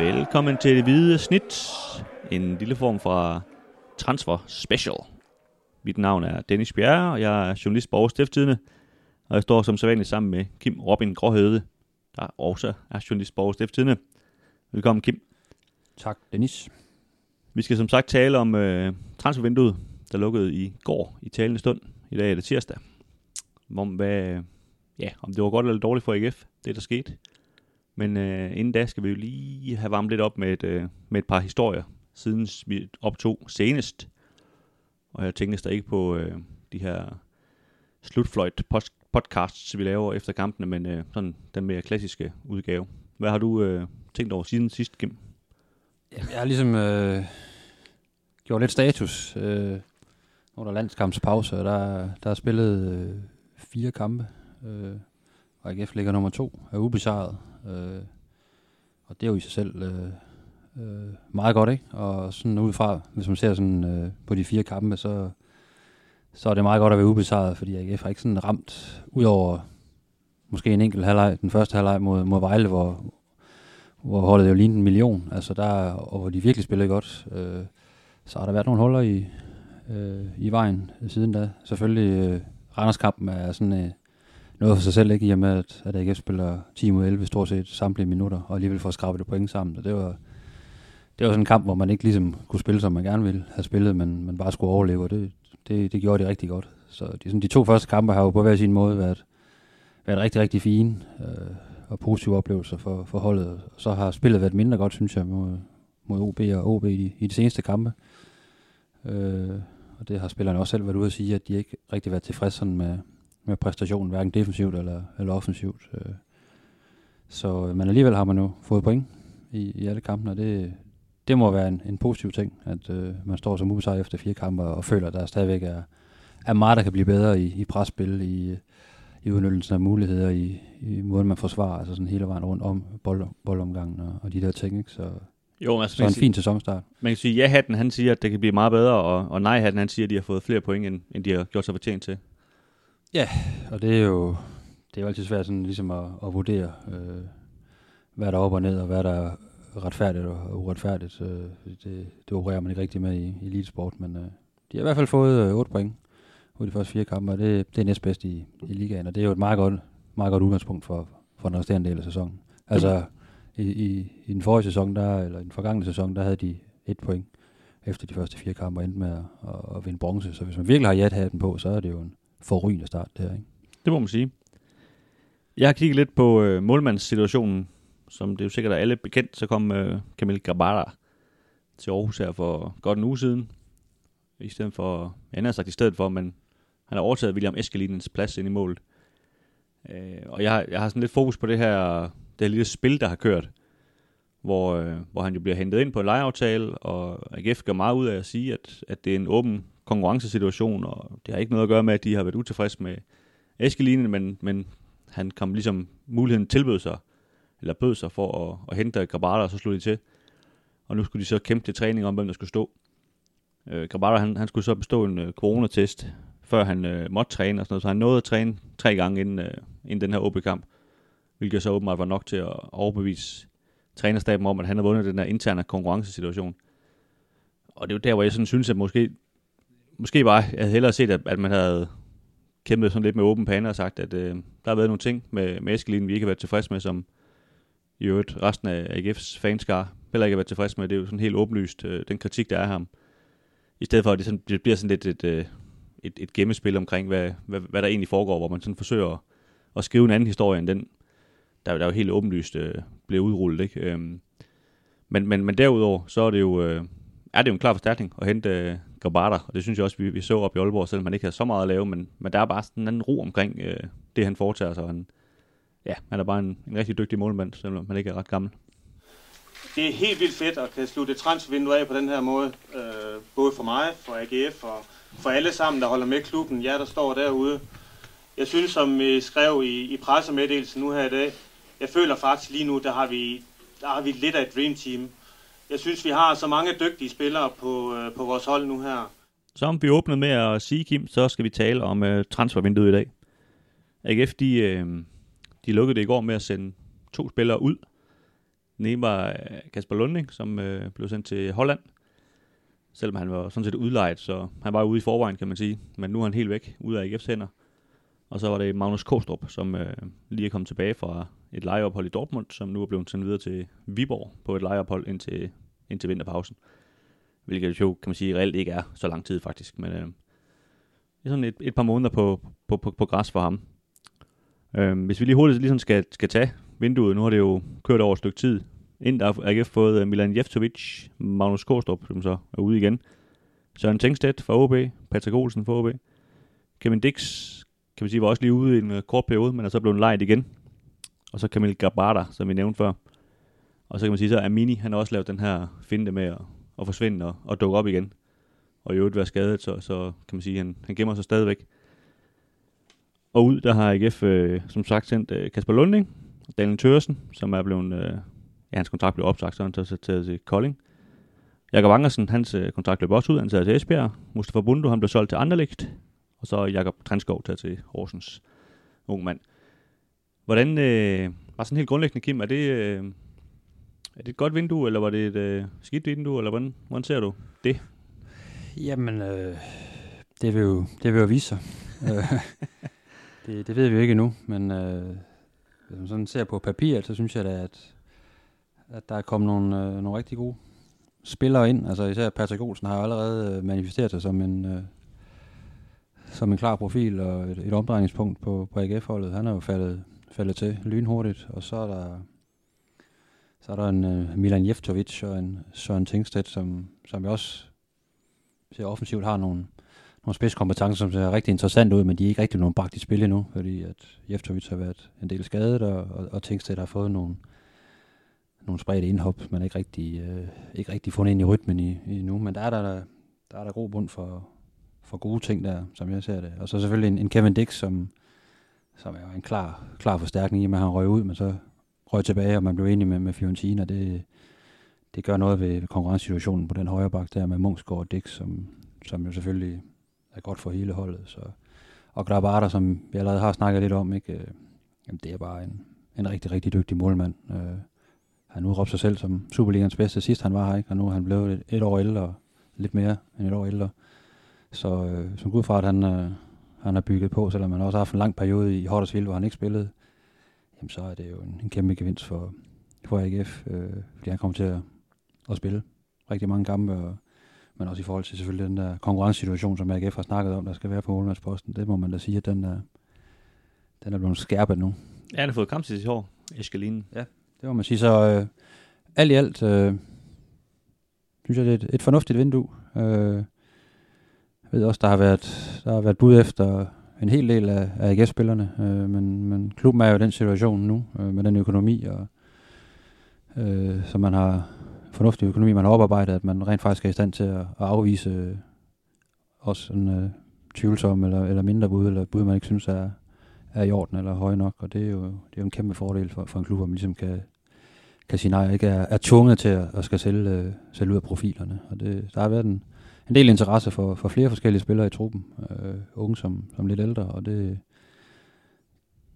Velkommen til det hvide snit. En lille form fra Transfer Special. Mit navn er Dennis Bjerre, og jeg er journalist på Aarhus Stifttidende. Og jeg står som sædvanligt sammen med Kim Robin Gråhøde, der også er journalist på Aarhus Stifttidende. Velkommen Kim. Tak, Dennis. Vi skal som sagt tale om øh, transfervinduet, der lukkede i går i talende stund. I dag er det tirsdag. Om, hvad, ja, om det var godt eller dårligt for AGF, det der skete. Men øh, inden da skal vi jo lige have varmet lidt op med et, øh, med et par historier, siden vi optog senest. Og jeg tænkte der ikke på øh, de her slutfløjt podcasts, vi laver efter kampene, men øh, sådan den mere klassiske udgave. Hvad har du øh, tænkt over siden sidst, Kim? Jamen, jeg har ligesom øh, gjort lidt status. Øh, under landskampspause, og der, der er spillet øh, fire kampe. Øh, og AGF ligger nummer to, er ubesejret. Øh, og det er jo i sig selv øh, øh, meget godt, ikke? Og sådan udefra, hvis man ser sådan øh, på de fire kampe, så, så er det meget godt at være ubesejret, fordi AGF har ikke sådan ramt, ud over måske en enkelt halvleg, den første halvleg mod, mod Vejle, hvor, hvor holdet jo lignede en million, altså der, og hvor de virkelig spillede godt. Øh, så har der været nogle huller i, øh, i vejen siden da. Selvfølgelig, øh, Randerskampen er sådan øh, noget for sig selv, ikke i og med, at, at AGF spiller 10 mod 11 stort set samtlige minutter, og alligevel får skrabet det point sammen. Og det var, det var sådan en kamp, hvor man ikke ligesom kunne spille, som man gerne ville have spillet, men man bare skulle overleve, og det, det, det gjorde de rigtig godt. Så de, sådan, de to første kampe har jo på hver sin måde været, været rigtig, rigtig fine øh, og positive oplevelser for, for holdet. Så har spillet været mindre godt, synes jeg, mod, mod OB og OB i, i de seneste kampe. Øh, og det har spillerne også selv været ude at sige, at de ikke rigtig været tilfredse sådan med, med præstationen, hverken defensivt eller, eller offensivt. Øh. Så, øh, men alligevel har man jo fået point i, i alle kampene, og det, det må være en, en positiv ting, at øh, man står som ubesejret efter fire kampe og føler, at der stadigvæk er, er meget, der kan blive bedre i, i presspil, i, i udnyttelsen af muligheder, i, i måden man forsvarer, altså sådan hele vejen rundt om bold, boldomgangen og, og de der ting. Ikke? Så, jo, altså, så en fin sæsonstart. Man kan sige, ja-hatten han siger, at det kan blive meget bedre, og, og nej-hatten han siger, at de har fået flere point, end, end de har gjort sig fortjent til. Ja, og det er jo, det er jo altid svært sådan ligesom at, at vurdere, øh, hvad der er op og ned, og hvad der er retfærdigt og uretfærdigt. Øh, det, det opererer man ikke rigtig med i, i elitesport, men øh, de har i hvert fald fået øh, 8 point ud de første fire kampe, og det, det er næstbedst i, i ligaen, og det er jo et meget godt, meget godt udgangspunkt for, for den resterende del af sæsonen. Altså, i, i, i den forrige sæson, der, eller i den forgangne sæson, der havde de et point efter de første fire kampe og endte med at, at, at vinde bronze. Så hvis man virkelig har jat på, så er det jo en forrygende start det her. Ikke? Det må man sige. Jeg har kigget lidt på øh, målmandssituationen, som det er jo sikkert er alle bekendt, så kom øh, Kamil Grabada til Aarhus her for godt en uge siden. I stedet for, jeg har sagt i stedet for, men han har overtaget William Eskelinens plads ind i målet. Øh, og jeg, jeg har sådan lidt fokus på det her, det her lille spil, der har kørt, hvor, øh, hvor han jo bliver hentet ind på en lejeaftale, og AGF gør meget ud af at sige, at, at det er en åben konkurrencesituation, og det har ikke noget at gøre med, at de har været utilfredse med Eskelinen, men, men han kom ligesom, muligheden tilbød sig, eller bød sig for at, at hente Grabata, og så slog de til. Og nu skulle de så kæmpe til træning om, hvem der skulle stå. Øh, Grabata, han, han skulle så bestå en øh, coronatest, før han øh, måtte træne og sådan noget, så han nåede at træne tre gange inden, øh, inden den her OB-kamp, hvilket så åbenbart var nok til at overbevise trænerstaben om, at han havde vundet den her interne konkurrencesituation. Og det er jo der, hvor jeg sådan synes, at måske måske bare, jeg havde hellere set, at, at man havde kæmpet sådan lidt med åben pande og sagt, at øh, der har været nogle ting med, med Eskelin, vi ikke har været tilfredse med, som i øvrigt resten af AGF's fanskar heller ikke har været tilfredse med. Det er jo sådan helt åbenlyst, øh, den kritik, der er af ham. I stedet for, at det, sådan, det bliver sådan lidt et, et, øh, et, et gemmespil omkring, hvad, hvad, hvad der egentlig foregår, hvor man sådan forsøger at, at skrive en anden historie end den, der, der jo helt åbenlyst øh, bliver udrullet. Ikke? Øhm, men, men, men derudover, så er det jo, øh, er det jo en klar forstærkning at hente øh, Grabata, og det synes jeg også, vi, vi så op i Aalborg, selvom man ikke har så meget at lave, men, men der er bare sådan en anden ro omkring øh, det, han foretager sig. Han, ja, han er bare en, en rigtig dygtig målmand, selvom man ikke er ret gammel. Det er helt vildt fedt at kan slutte transfervinduet af på den her måde. Øh, både for mig, for AGF og for alle sammen, der holder med klubben. Ja, der står derude. Jeg synes, som I skrev i, i pressemeddelelsen nu her i dag, jeg føler faktisk lige nu, der har vi, der har vi lidt af et dream team. Jeg synes, vi har så mange dygtige spillere på, øh, på vores hold nu her. Som vi åbnede med at sige, Kim, så skal vi tale om øh, transfervinduet i dag. AGF, de, øh, de lukkede det i går med at sende to spillere ud, Den ene var øh, Kasper Lunding, som øh, blev sendt til Holland. Selvom han var sådan set udlejet, så han var ude i forvejen, kan man sige. Men nu er han helt væk, ude af AGF's hænder. Og så var det Magnus Kostrup, som øh, lige er kommet tilbage fra et lejeophold i Dortmund, som nu er blevet sendt videre til Viborg på et lejeophold indtil, indtil vinterpausen. Hvilket jo, kan man sige, reelt ikke er så lang tid faktisk. Men øh, det er sådan et, et par måneder på, på, på, på græs for ham. Øh, hvis vi lige hurtigt ligesom skal, skal tage vinduet, nu har det jo kørt over et stykke tid. Ind der har AGF fået øh, Milan Jeftovic, Magnus Kostrup, som så er ude igen. Søren Tengstedt fra OB, Patrick Olsen fra OB. Kevin Dix, kan man sige, var også lige ude i en øh, kort periode, men er så blevet lejet igen. Og så Kamil Gabata, som vi nævnte før. Og så kan man sige, så Amini, han har også lavet den her finte med at, at forsvinde og, og dukke op igen. Og i øvrigt være skadet, så, så kan man sige, han, han gemmer sig stadigvæk. Og ud, der har AGF, øh, som sagt, sendt øh, Kasper Lunding, Daniel Tørsen, som er blevet, øh, ja, hans kontrakt blev opsagt, så han tager til, til Kolding. Jakob Angersen, hans øh, kontrakt løb også ud, han tager til Esbjerg. Mustafa Bundu, han blev solgt til Anderlecht. Og så Jakob Transkov tager til Horsens ung mand. Hvordan, øh, var sådan helt grundlæggende, Kim, er det, øh, er det et godt vindue, eller var det et øh, skidt vindue, eller hvordan, hvordan ser du det? Jamen, øh, det, vil jo, det vil jo vise sig. Det, det ved vi jo ikke endnu, men øh, hvis man sådan ser på papiret, så synes jeg da, at, at der er kommet nogle, øh, nogle rigtig gode spillere ind. Altså især Patrick Olsen har allerede øh, manifesteret sig som en, øh, som en klar profil og et, et omdrejningspunkt på, på AGF-holdet. Han er jo faldet, faldet til lynhurtigt, og så er der så er der en uh, Milan Jeftovic og en Søren Tingstedt, som, som jeg også ser offensivt har nogle, nogle spidskompetencer, som ser rigtig interessant ud, men de er ikke rigtig nogen bragt i spil endnu, fordi at Jeftovic har været en del skadet, og, og, og Tingstedt har fået nogle, nogle spredte indhop, men ikke rigtig, øh, ikke rigtig fundet ind i rytmen i, i nu. Men der er der, der, er der god bund for, for gode ting der, som jeg ser det. Og så selvfølgelig en, en Kevin Dix, som, som er en klar, klar forstærkning i, at han røg ud, men så røg tilbage, og man blev enig med, med Fiorentina. Det, det gør noget ved, konkurrencesituationen på den højre bak der med Munchsgaard og Dix, som, som jo selvfølgelig er godt for hele holdet. Så. Og Grabata, som vi allerede har snakket lidt om, ikke? Øh, jamen, det er bare en, en rigtig, rigtig dygtig målmand. Øh, han udråbte sig selv som Superligans bedste sidst han var her, ikke? og nu er han blevet et, et år ældre, lidt mere end et år ældre. Så øh, som gud fra, at han, øh, han har bygget på, selvom han også har haft en lang periode i Huddersfield, hvor han ikke spillede, jamen så er det jo en, en kæmpe gevinst for, for AGF, øh, fordi han kommer til at, at spille rigtig mange kampe, og, men også i forhold til selvfølgelig den der konkurrencesituation, som AGF har snakket om, der skal være på målmandsposten. Det må man da sige, at den er, den er blevet skærpet nu. Ja, han har fået kamptid i år, Eskalinen. Ja, det må man sige. Så øh, alt i alt, øh, synes jeg, det er et, et fornuftigt vindue. Øh, jeg ved også, der har været, der har været bud efter en hel del af, af AGF-spillerne, øh, men, men klubben er jo i den situation nu, øh, med den økonomi, og, øh, så man har fornuftig økonomi, man har oparbejdet, at man rent faktisk er i stand til at, at afvise øh, også en øh, tvivlsom eller, eller mindre bud, eller bud, man ikke synes er, er i orden eller høje nok, og det er jo, det er jo en kæmpe fordel for, for en klub, hvor man ligesom kan, kan sige nej, ikke er, er tvunget til at, at skal sælge, øh, sælge ud af profilerne. Og det, der har været en, en del interesse for, for flere forskellige spillere i truppen, øh, unge som, som lidt ældre, og det,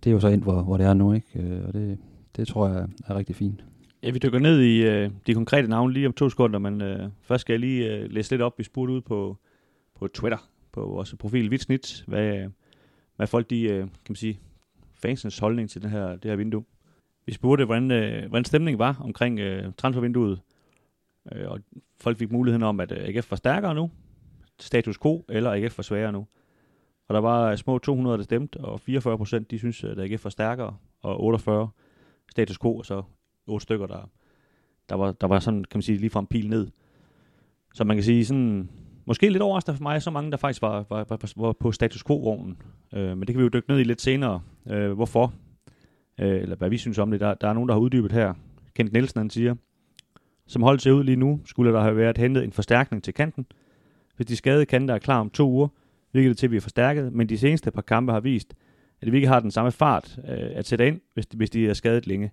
det er jo så ind, hvor, hvor det er nu, ikke? Øh, og det, det tror jeg er rigtig fint. Ja, vi dykker ned i øh, de konkrete navne lige om to sekunder, men øh, først skal jeg lige øh, læse lidt op. Vi spurgte ud på, på Twitter, på vores profil Vitsnit, hvad, hvad folk de, øh, kan man sige, fansens holdning til det her, det her vindue. Vi spurgte, hvordan, øh, hvordan stemningen var omkring øh, transfervinduet, øh, og folk fik muligheden om, at øh, AGF var stærkere nu, status quo, eller AGF var sværere nu. Og der var øh, små 200, der stemte, og 44 procent, de synes, at AGF var stærkere, og 48 status quo, og så 8 stykker, der, der, var, der var sådan, kan man sige, lige fra en pil ned. Så man kan sige sådan, måske lidt overraskende for mig, så mange, der faktisk var, var, var, var på status quo-vognen. Øh, men det kan vi jo dykke ned i lidt senere. Øh, hvorfor? Øh, eller hvad vi synes om det. Der, der er nogen, der har uddybet her. Kent Nielsen, han siger, som holdt ser ud lige nu, skulle der have været hentet en forstærkning til kanten. Hvis de skadede kanter er klar om to uger, virker det til, at vi er forstærket, men de seneste par kampe har vist, at vi ikke har den samme fart øh, at sætte ind, hvis de, hvis de er skadet længe.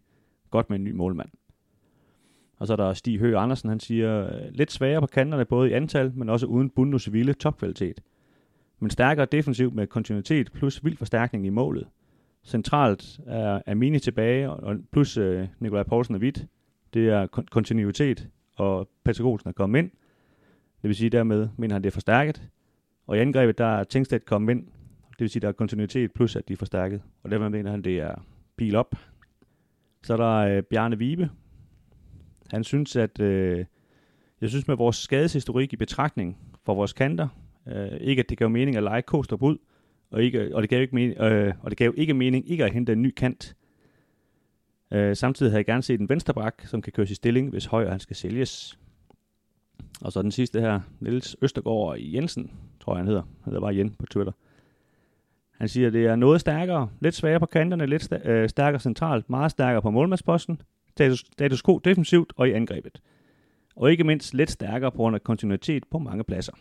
Godt med en ny målmand. Og så er der Stig Høgh Andersen, han siger, øh, lidt sværere på kanterne, både i antal, men også uden Bundes Civile topkvalitet. Men stærkere defensiv med kontinuitet plus vild forstærkning i målet. Centralt er Amini tilbage, og plus øh, Nikolaj Poulsen er vidt. Det er kon- kontinuitet, og Patrick Olsen er kommet ind. Det vil sige, dermed mener han, det er forstærket. Og i angrebet, der er Tingstedt kommet ind. Det vil sige, der er kontinuitet plus, at de er forstærket. Og dermed mener han, det er pil op. Så er der øh, Bjarne Vibe. Han synes, at... Øh, jeg synes med vores skadeshistorik i betragtning for vores kanter, øh, ikke at det gav mening at lege Kostrup ud, og, ikke, og, det gav ikke mening, øh, og det gav ikke mening ikke at hente en ny kant. Øh, samtidig havde jeg gerne set en vensterbak, som kan køres i stilling, hvis højre han skal sælges. Og så den sidste her, Niels Østergaard Jensen, tror jeg han hedder. Han hedder bare Jen på Twitter. Han siger, at det er noget stærkere, lidt svagere på kanterne, lidt sta- øh, stærkere centralt, meget stærkere på målmandsposten, status, status quo defensivt og i angrebet. Og ikke mindst lidt stærkere på grund af kontinuitet på mange pladser.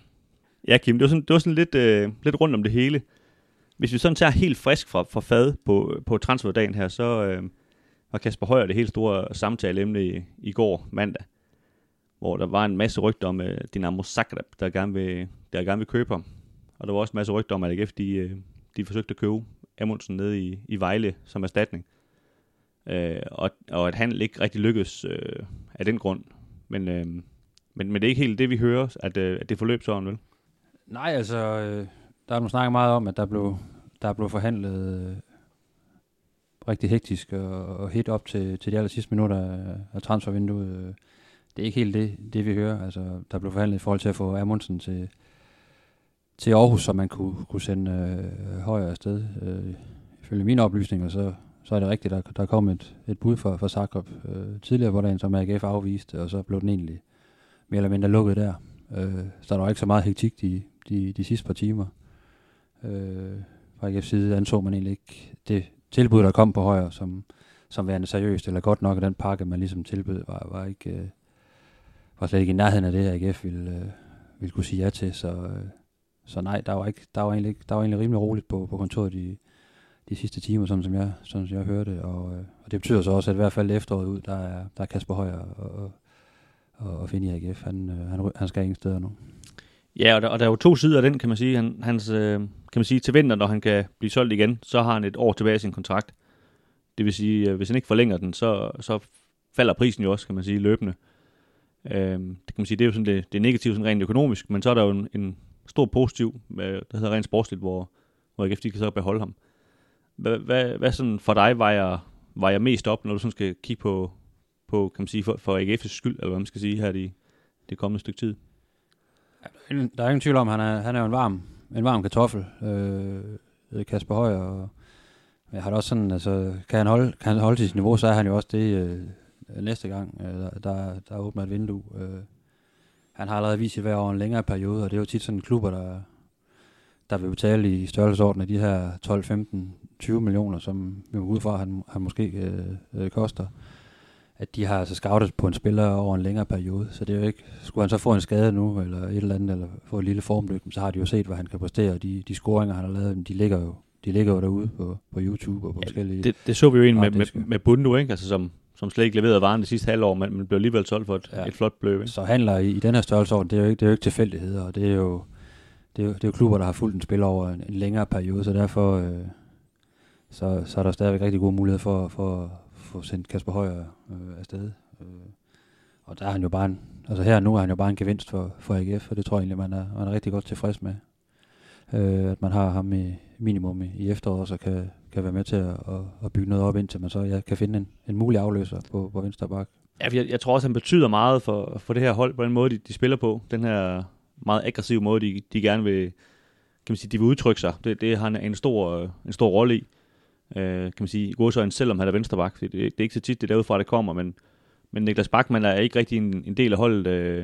Ja, Kim, det var sådan, det var sådan lidt, øh, lidt rundt om det hele. Hvis vi sådan tager helt frisk fra, fra fad på, på transferdagen her, så øh, var Kasper Højer det helt store samtaleemne i, i går mandag, hvor der var en masse rygter om øh, Dinamo Zagreb, der gerne, vil, der gerne vil købe ham. Og der var også en masse rygter om, at AGF de, øh, de forsøgte at købe Amundsen nede i, i Vejle som erstatning. Øh, og, og at han ikke rigtig lykkedes øh, af den grund. Men, øh, men, men det er ikke helt det, vi hører, at, øh, at det forløb sådan, vel? Nej, altså, øh, der er nu snakket meget om, at der blev, der blev forhandlet rigtig hektisk og, og helt op til, til de aller sidste minutter af, transfervinduet. Det er ikke helt det, det, vi hører. Altså, der blev forhandlet i forhold til at få Amundsen til, til Aarhus, så man kunne, kunne sende øh, højere afsted. Øh, ifølge mine oplysninger, så, så er det rigtigt, der, der kom et, et bud fra, fra Zagreb øh, tidligere på dagen, som AGF afviste, og så blev den egentlig mere eller mindre lukket der. Øh, så der var ikke så meget hektik de, de, de sidste par timer. Øh, fra AGF's side anså man egentlig ikke det tilbud, der kom på højre, som, som værende seriøst, eller godt nok, og den pakke, man ligesom tilbød, var, var, ikke, øh, var slet ikke i nærheden af det, AGF ville, øh, ville kunne sige ja til. Så, øh, så nej, der var, ikke, der, var egentlig, der var egentlig rimelig roligt på, på kontoret i, de sidste timer, sådan som jeg, sådan som jeg hørte. Og, øh, og det betyder så også, at i hvert fald efteråret ud, der er, der er Kasper Højer og, og, og finde i AGF. Han, øh, han, han skal ingen steder nu. Ja, og der, og der er jo to sider af den, kan man sige. Han, hans, øh, kan man sige, til vinter, når han kan blive solgt igen, så har han et år tilbage i sin kontrakt. Det vil sige, øh, hvis han ikke forlænger den, så, så falder prisen jo også, kan man sige, løbende. Øh, det kan man sige, det er jo sådan det, det er negativt sådan rent økonomisk, men så er der jo en, en stor positiv, med, der hedder rent sportsligt, hvor, hvor AGF kan så beholde ham. Hvad, hvad, hvad sådan for dig vejer, vejer mest op, når du sådan skal kigge på, på kan man sige, for, for AGF's skyld, eller hvad man skal sige her i det kommende stykke tid? Der er ingen tvivl om, at han er, han er jo en varm, en varm kartoffel, øh, Kasper Højer. Og jeg har det også sådan, altså, kan han holde, kan han holde til sit niveau, så er han jo også det øh, næste gang, øh, der, der, der åbner et vindue. Øh, han har allerede vist sig hver over en længere periode, og det er jo tit sådan klubber, der, der vil betale i størrelsesordenen af de her 12, 15, 20 millioner, som vi må ud fra, han, han måske øh, øh, koster at de har altså scoutet på en spiller over en længere periode. Så det er jo ikke, skulle han så få en skade nu, eller et eller andet, eller få et lille formdyk, så har de jo set, hvad han kan præstere, og de, de scoringer, han har lavet, de ligger jo, de ligger jo derude på, på YouTube og på ja, forskellige... Det, det så vi jo egentlig med, med, med Bundu, ikke? Altså, som, som slet ikke leverede varen det sidste halvår, men, men blev alligevel solgt for et, ja. et flot beløb. Så handler i, i den her størrelsesorden, det er jo ikke, det er jo ikke tilfældigheder, og det er jo, det er jo, det er jo klubber, der har fulgt en spiller over en, en længere periode, så derfor øh, så, så er der stadigvæk rigtig gode muligheder for, for at få sendt Kasper Højer øh, afsted. Øh, og der er han jo bare en, altså her nu er han jo bare en gevinst for, for AGF, og det tror jeg egentlig, man er, man er rigtig godt tilfreds med. Øh, at man har ham i minimum i, i efteråret, så kan, kan være med til at, at, at bygge noget op, indtil man så ja, kan finde en, en mulig afløser på, på venstre bak. Ja, jeg, jeg tror også, han betyder meget for, for det her hold, på den måde, de, de spiller på. Den her meget aggressive måde, de, de gerne vil, kan man sige, de vil udtrykke sig. Det, det har han en stor, en stor rolle i. Øh, kan man sige, godsøjne, selvom han er venstreback. Det, det, det er ikke så tit, det er derudfra, det kommer, men, men Niklas Bachmann er ikke rigtig en, en del af holdet. Øh,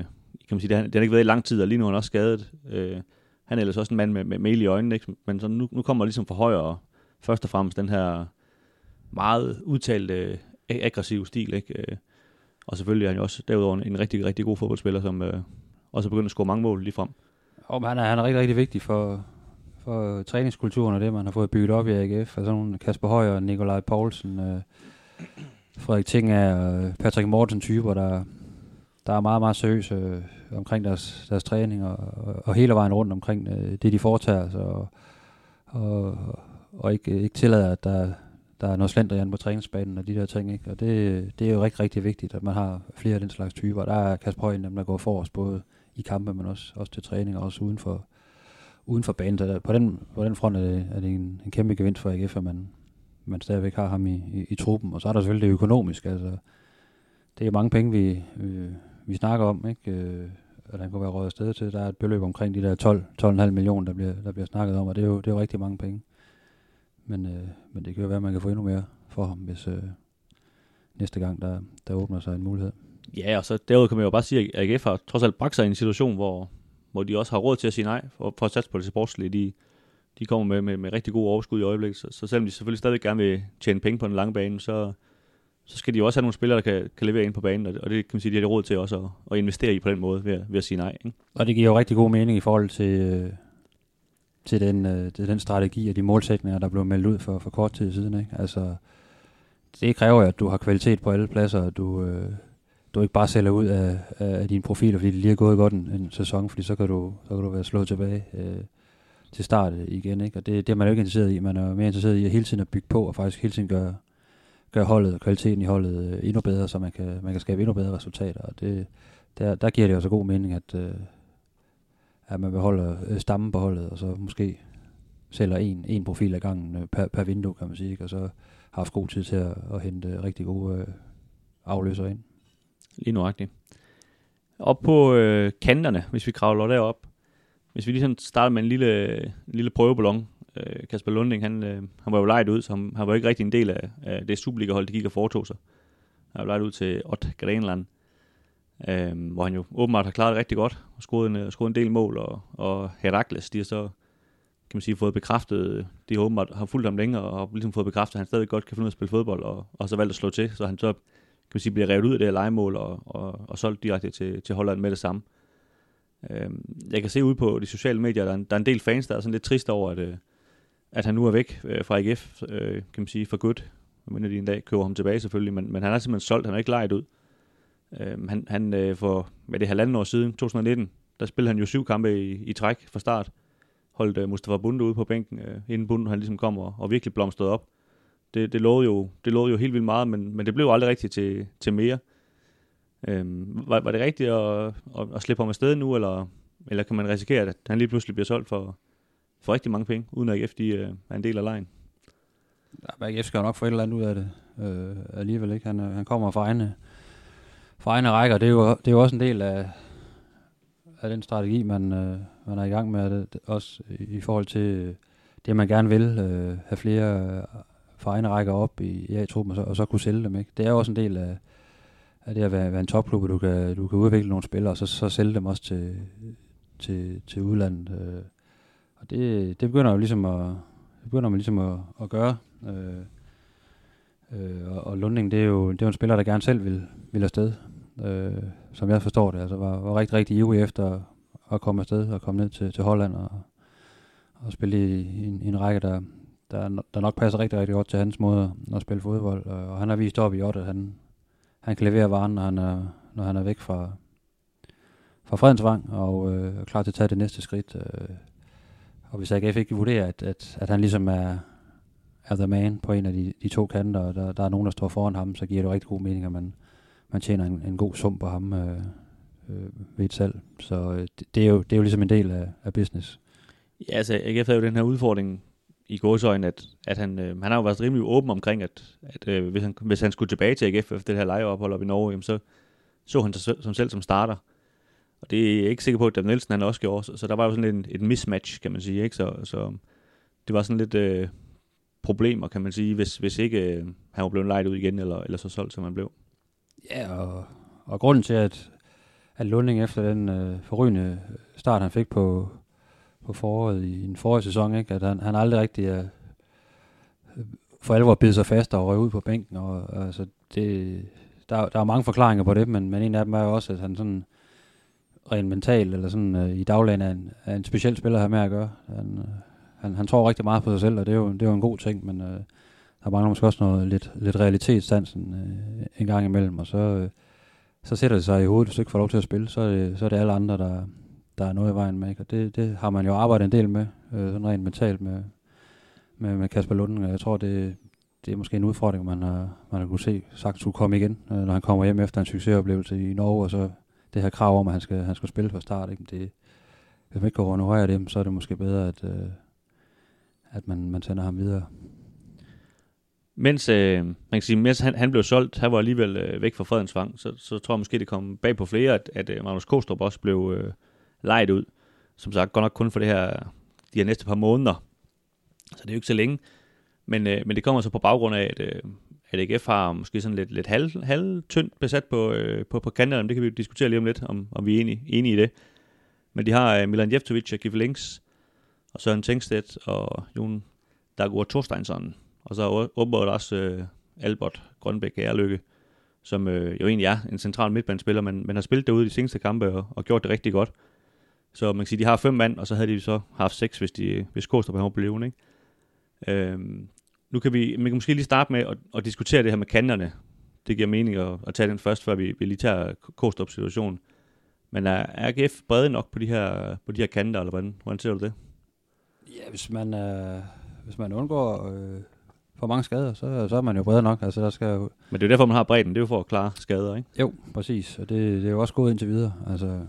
kan man sige, det, har, det har ikke været i lang tid, og lige nu er han også skadet. Øh, han er ellers også en mand med, med mail i øjnene, ikke? men så nu, nu kommer ligesom for højre først og fremmest den her meget udtalte øh, aggressive stil. Ikke? Øh, og selvfølgelig er han jo også derudover en rigtig, rigtig god fodboldspiller, som øh, også er begyndt at score mange mål lige frem. Og han, er, han er rigtig, rigtig vigtig for, for træningskulturen og det, man har fået bygget op i AGF. Altså nogle Kasper Højer, Nikolaj Poulsen, øh, Frederik Ting og Patrick Morten typer, der, der er meget, meget seriøse øh, omkring deres, deres træning og, og, og hele vejen rundt omkring øh, det, de foretager sig. Og, og, og ikke, ikke tillader, at der, der er noget slendrian på træningsbanen og de der ting. Ikke? Og det, det er jo rigtig, rigtig vigtigt, at man har flere af den slags typer. Der er Kasper Højen, dem der går forrest, både i kampe, men også, også til træning og også uden for, uden for banen. Så der, på, den, på den front er det, er det en, en kæmpe gevinst for AGF, at man, man stadigvæk har ham i, i, i truppen. Og så er der selvfølgelig det økonomiske. Altså, det er mange penge, vi, vi, vi snakker om, ikke? Øh, at han kunne være røget afsted til. Der er et beløb omkring de der 12, 12,5 millioner, der bliver, der bliver snakket om, og det er jo, det er jo rigtig mange penge. Men, øh, men det kan jo være, at man kan få endnu mere for ham, hvis øh, næste gang, der, der åbner sig en mulighed. Ja, og så derudover kan man jo bare sige, at AGF har trods alt bragt sig i en situation, hvor, hvor de også har råd til at sige nej, for, for at satse på det sportslige. De, de kommer med, med, med rigtig god overskud i øjeblikket, så, så selvom de selvfølgelig stadig gerne vil tjene penge på den lange bane, så, så skal de også have nogle spillere, der kan, kan levere ind på banen, og det, kan man sige, de har råd til også at, at investere i på den måde, ved, ved at sige nej. Ikke? Og det giver jo rigtig god mening i forhold til, øh, til, den, øh, til den strategi og de målsætninger, der blev meldt ud for, for kort tid siden. Ikke? Altså, det kræver at du har kvalitet på alle pladser, og du, øh, du ikke bare sælger ud af, af dine profiler, fordi det lige er gået godt en, en sæson, fordi så kan du, så kan du være slået tilbage øh, til start igen. Ikke? Og det, det er man jo ikke interesseret i. Man er mere interesseret i at hele tiden at bygge på, og faktisk hele tiden gøre, gøre holdet og kvaliteten i holdet øh, endnu bedre, så man kan, man kan skabe endnu bedre resultater. Og det, der, der giver det også god mening, at, øh, at man beholder øh, stammen på holdet, og så måske sælger en, en profil ad gangen øh, per, per vindue, kan man sige, ikke? og så har haft god tid til at, at hente rigtig gode øh, afløser ind. Lige nuagtigt. Op på øh, kanterne, hvis vi kravler derop. Hvis vi lige sådan starter med en lille, en lille prøveballon. Øh, Kasper Lunding, han, øh, han var jo lejet ud, så han, han var ikke rigtig en del af, af det Superliga-hold, de gik og foretog sig. Han var lejet ud til Ott Grenland, øh, hvor han jo åbenbart har klaret det rigtig godt, og scoret en, øh, scoret en del mål, og, og Herakles, de har så kan man sige, fået bekræftet, de har åbenbart har fulgt ham længere, og har ligesom fået bekræftet, at han stadig godt kan finde ud af at spille fodbold, og, og så valgt at slå til, så han så kan man sige, bliver revet ud af det her legemål og, og, og solgt direkte til, til Holland med det samme. Øh, jeg kan se ud på de sociale medier, der er, en, der er en del fans, der er sådan lidt trist over, at, øh, at han nu er væk øh, fra AGF, øh, kan man sige, for godt. Men de en dag køber ham tilbage selvfølgelig, men, men han er simpelthen solgt, han er ikke lejet ud. Øh, han, han øh, for, hvad det halvanden år siden, 2019, der spillede han jo syv kampe i, i træk fra start. Holdt øh, Mustafa Bunde ude på bænken, øh, inden Bunde han ligesom kom og, og virkelig blomstrede op det, det, lovede jo, det lovede jo helt vildt meget, men, men det blev aldrig rigtigt til, til mere. Øhm, var, var det rigtigt at, at, at slippe ham afsted nu, eller, eller kan man risikere, at han lige pludselig bliver solgt for, for rigtig mange penge, uden at AGF de, øh, er en del af lejen? Ja, AGF skal jo nok få et eller andet ud af det øh, alligevel. ikke. Han, øh, han kommer fra egne, fra egne rækker. Det er, jo, det er jo også en del af, af den strategi, man, øh, man er i gang med. Det, også i, i forhold til øh, det, man gerne vil øh, have flere for egne rækker op i, i A-truppen, og så, og så kunne sælge dem. Ikke? Det er jo også en del af, af det at være, være en topklub, du kan, du kan udvikle nogle spillere, og så, så sælge dem også til, til, til udlandet. Øh. Og det, det begynder jo ligesom at, det begynder man ligesom at, at gøre. Øh, øh, og, og Lunding, det er, jo, det er jo en spiller, der gerne selv vil, vil afsted, øh, som jeg forstår det. Altså var, var rigtig, rigtig ivrig efter at komme afsted og komme ned til, til Holland og, og spille i, i, en, i en række, der, der, der nok passer rigtig, rigtig godt til hans måde at spille fodbold. Og han har vist op i Otte, at han, han kan levere varen, når han er, når han er væk fra, fra Fredensvang, og øh, er klar til at tage det næste skridt. Øh. Og hvis AGF ikke vurderer, at, at, at han ligesom er, er the man på en af de, de to kanter, og der, der er nogen, der står foran ham, så giver det rigtig god mening, at man, man tjener en, en god sum på ham øh, øh, ved et salg. Så øh, det, det, er jo, det er jo ligesom en del af, af business. Ja, altså AGF havde jo den her udfordring i godsøjne, at, at han, øh, han har jo været rimelig åben omkring, at, at øh, hvis, han, hvis han skulle tilbage til AGF efter det her lejeophold op i Norge, jamen så så han sig som selv som starter. Og det er jeg ikke sikker på, at Dan Nielsen han også gjorde, så, så der var jo sådan en, et mismatch, kan man sige. Ikke? Så, så det var sådan lidt øh, problemer, kan man sige, hvis, hvis ikke øh, han var blevet lejet ud igen, eller, eller så solgt, som han blev. Ja, og, og grunden til, at, at Lunding efter den øh, forrygende start, han fik på, på foråret i en forrige sæson, ikke? at han, han aldrig rigtig er, for alvor bidt sig fast og røg ud på bænken. Og, altså, det, der, der er mange forklaringer på det, men, men en af dem er jo også, at han sådan rent mentalt, eller sådan øh, i dagligdagen er en, er en speciel spiller her med at gøre. Han, øh, han, han tror rigtig meget på sig selv, og det er jo, det er jo en god ting, men øh, der mangler måske også noget lidt, lidt realitetssansen øh, en gang imellem, og så, øh, så sætter det sig i hovedet, hvis du ikke får lov til at spille, så er det, så er det alle andre, der, der er noget i vejen med. Ikke? Og det, det har man jo arbejdet en del med, øh, sådan rent mentalt med, med, med Kasper Lunden. Og jeg tror, det, det er måske en udfordring, man har, man har kunne se sagt skulle komme igen, øh, når han kommer hjem efter en succesoplevelse i Norge, og så det her krav om, at han skal, han skal spille fra start. Ikke? Det, hvis man ikke kan honorere det, så er det måske bedre, at, øh, at man, man sender ham videre. Mens, øh, man kan sige, mens han, han blev solgt, han var alligevel øh, væk fra Fredensvang, så, så tror jeg måske, det kom bag på flere, at, at øh, Magnus Kostrup også blev øh, lejet ud. Som sagt, godt nok kun for det her, de her næste par måneder. Så det er jo ikke så længe. Men, øh, men det kommer så på baggrund af, at, øh, at AGF har måske sådan lidt, lidt halv, halvtyndt besat på, øh, på, på kanterne. Det kan vi jo diskutere lige om lidt, om, om vi er enige, enige i det. Men de har øh, Milan Jeftovic og Giffe Links, og Søren Tengstedt og Jon Dagur Thorsteinsson. Og så åbenbart også øh, Albert Grønbæk Ærlykke, som øh, jo egentlig er en central midtbandspiller, men, men har spillet derude i de seneste kampe og, og gjort det rigtig godt. Så man kan sige, de har fem mand, og så havde de så haft seks, hvis, de, hvis Kostrup var blevet ikke? Øhm, nu kan vi, man kan måske lige starte med at, at diskutere det her med kanterne. Det giver mening at, at tage den først, før vi, vi lige tager Kostrup situation. Men er AGF brede nok på de her, på de her kanter, eller hvordan, hvordan ser du det? Ja, hvis man, øh, hvis man undgår øh, for mange skader, så, så er man jo bred nok. Altså, der skal jo... Men det er jo derfor, man har bredden. Det er jo for at klare skader, ikke? Jo, præcis. Og det, det er jo også gået indtil videre. Altså,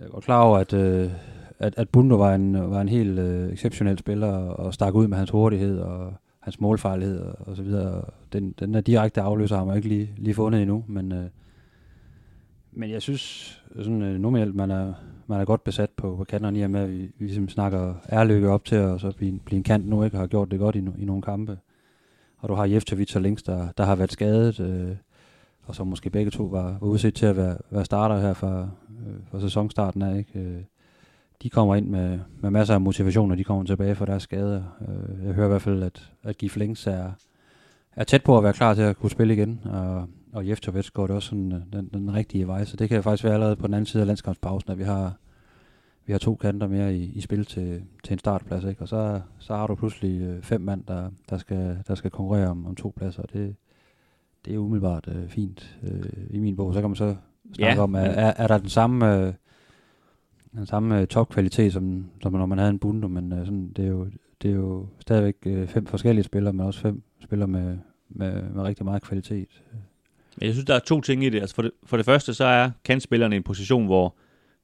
jeg er godt klar over, at, øh, at, at Bundo var en, var en helt øh, exceptionel spiller og stak ud med hans hurtighed og hans målfejlighed og, og så videre. Den, den der direkte afløser har man ikke lige, lige fundet endnu, men, øh, men jeg synes sådan øh, normalt, man er, man er godt besat på, på kanterne i og med, at vi, vi ligesom snakker ærlykke op til og så blive, blive en kant nu, ikke har gjort det godt i, i nogle kampe. Og du har Jeftovic og Links, der, der har været skadet, øh, og så måske begge to var, var udset til at være, være starter her for, øh, fra sæsonstarten af. Ikke? Øh, de kommer ind med, med masser af motivation, når de kommer tilbage fra deres skader. Øh, jeg hører i hvert fald, at, at Gif Links er, er tæt på at være klar til at kunne spille igen, og, og Jeftovic går det også sådan, øh, den, den rigtige vej, så det kan faktisk være allerede på den anden side af landskampspausen, at vi har, vi har to kanter mere i, i spil til, til en startplads, ikke? og så, så har du pludselig øh, fem mand, der, der, skal, der skal konkurrere om, om to pladser, det, det er umiddelbart øh, fint øh, i min bog. Så kan man så snakke ja, om, er, er, er der den samme, øh, den samme øh, topkvalitet, som, som når man havde en bundo, men øh, sådan, det, er jo, det er jo stadigvæk øh, fem forskellige spillere, men også fem spillere med, med, med rigtig meget kvalitet. Jeg synes, der er to ting i det. Altså for, det for det første, så er kantspillerne i en position, hvor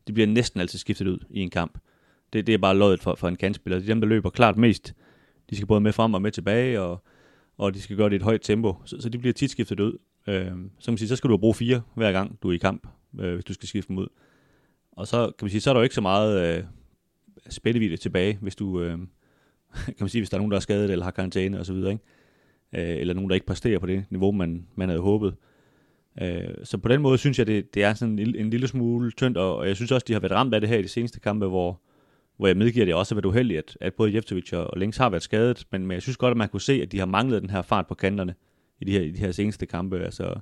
de bliver næsten altid skiftet ud i en kamp. Det, det er bare løjet for, for en kantspiller. Det er dem, der løber klart mest. De skal både med frem og med tilbage, og og de skal gøre det i et højt tempo, så, så de bliver tit skiftet ud. Øh, så, man sige, så skal du bruge fire hver gang, du er i kamp, øh, hvis du skal skifte dem ud. Og så kan man sige, så er der jo ikke så meget øh, spillevidde tilbage, hvis du, øh, kan man sige, hvis der er nogen, der er skadet eller har karantæne osv., ikke? Øh, eller nogen, der ikke præsterer på det niveau, man, man havde håbet. Øh, så på den måde synes jeg, det, det er sådan en, en lille smule tyndt, og, og jeg synes også, de har været ramt af det her i de seneste kampe, hvor, hvor jeg medgiver, at det også har været uheldigt, at, at både Jeftovic og Links har været skadet, men, men jeg synes godt, at man kunne se, at de har manglet den her fart på kanterne i de her, i de her seneste kampe. Altså,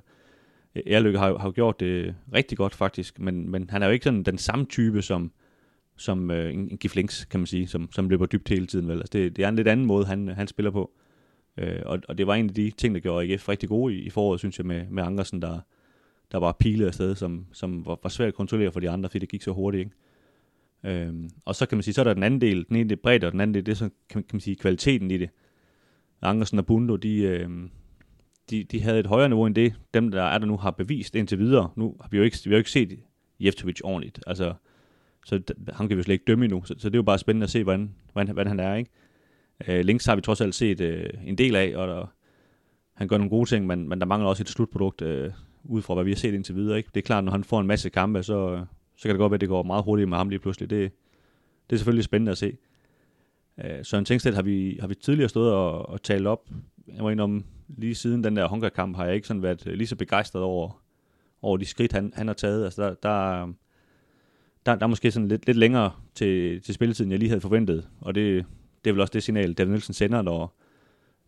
Erløkke har, har gjort det rigtig godt faktisk, men, men han er jo ikke sådan den samme type som, som øh, en, en Giflinks, kan man sige, som, som løber dybt hele tiden. Vel? Altså, det, det er en lidt anden måde, han, han spiller på. Øh, og, og det var en af de ting, der gjorde AGF rigtig gode i, i foråret, synes jeg, med, med Ankersen, der, der var pilet afsted, som, som var, var svært at kontrollere for de andre, fordi det gik så hurtigt. Ikke? Øhm, og så kan man sige, så er der den anden del, den ene det bredt, og den anden del, det er så, kan, kan man sige, kvaliteten i det. Andersen og Bundo, de, øh, de, de havde et højere niveau end det, dem der er der nu har bevist indtil videre. Nu har vi jo ikke, vi har jo ikke set Jeftovic ordentligt, altså, så han kan vi jo slet ikke dømme endnu, så, så det er jo bare spændende at se, hvordan, hvordan, hvordan han er, ikke? Øh, Links har vi trods alt set øh, en del af, og der, han gør nogle gode ting, men, men der mangler også et slutprodukt, øh, ud fra hvad vi har set indtil videre, ikke? Det er klart, når han får en masse kampe, så, øh, så kan det godt være, at det går meget hurtigt med ham lige pludselig. Det, det er selvfølgelig spændende at se. Øh, Søren Tengstedt har vi, har vi tidligere stået og, og talt op. Jeg var om lige siden den der Honka-kamp, har jeg ikke sådan været lige så begejstret over, over de skridt, han, han har taget. Altså der, der, der, der er måske sådan lidt, lidt længere til, til spilletiden, jeg lige havde forventet. Og det, det er vel også det signal, David Nielsen sender, når,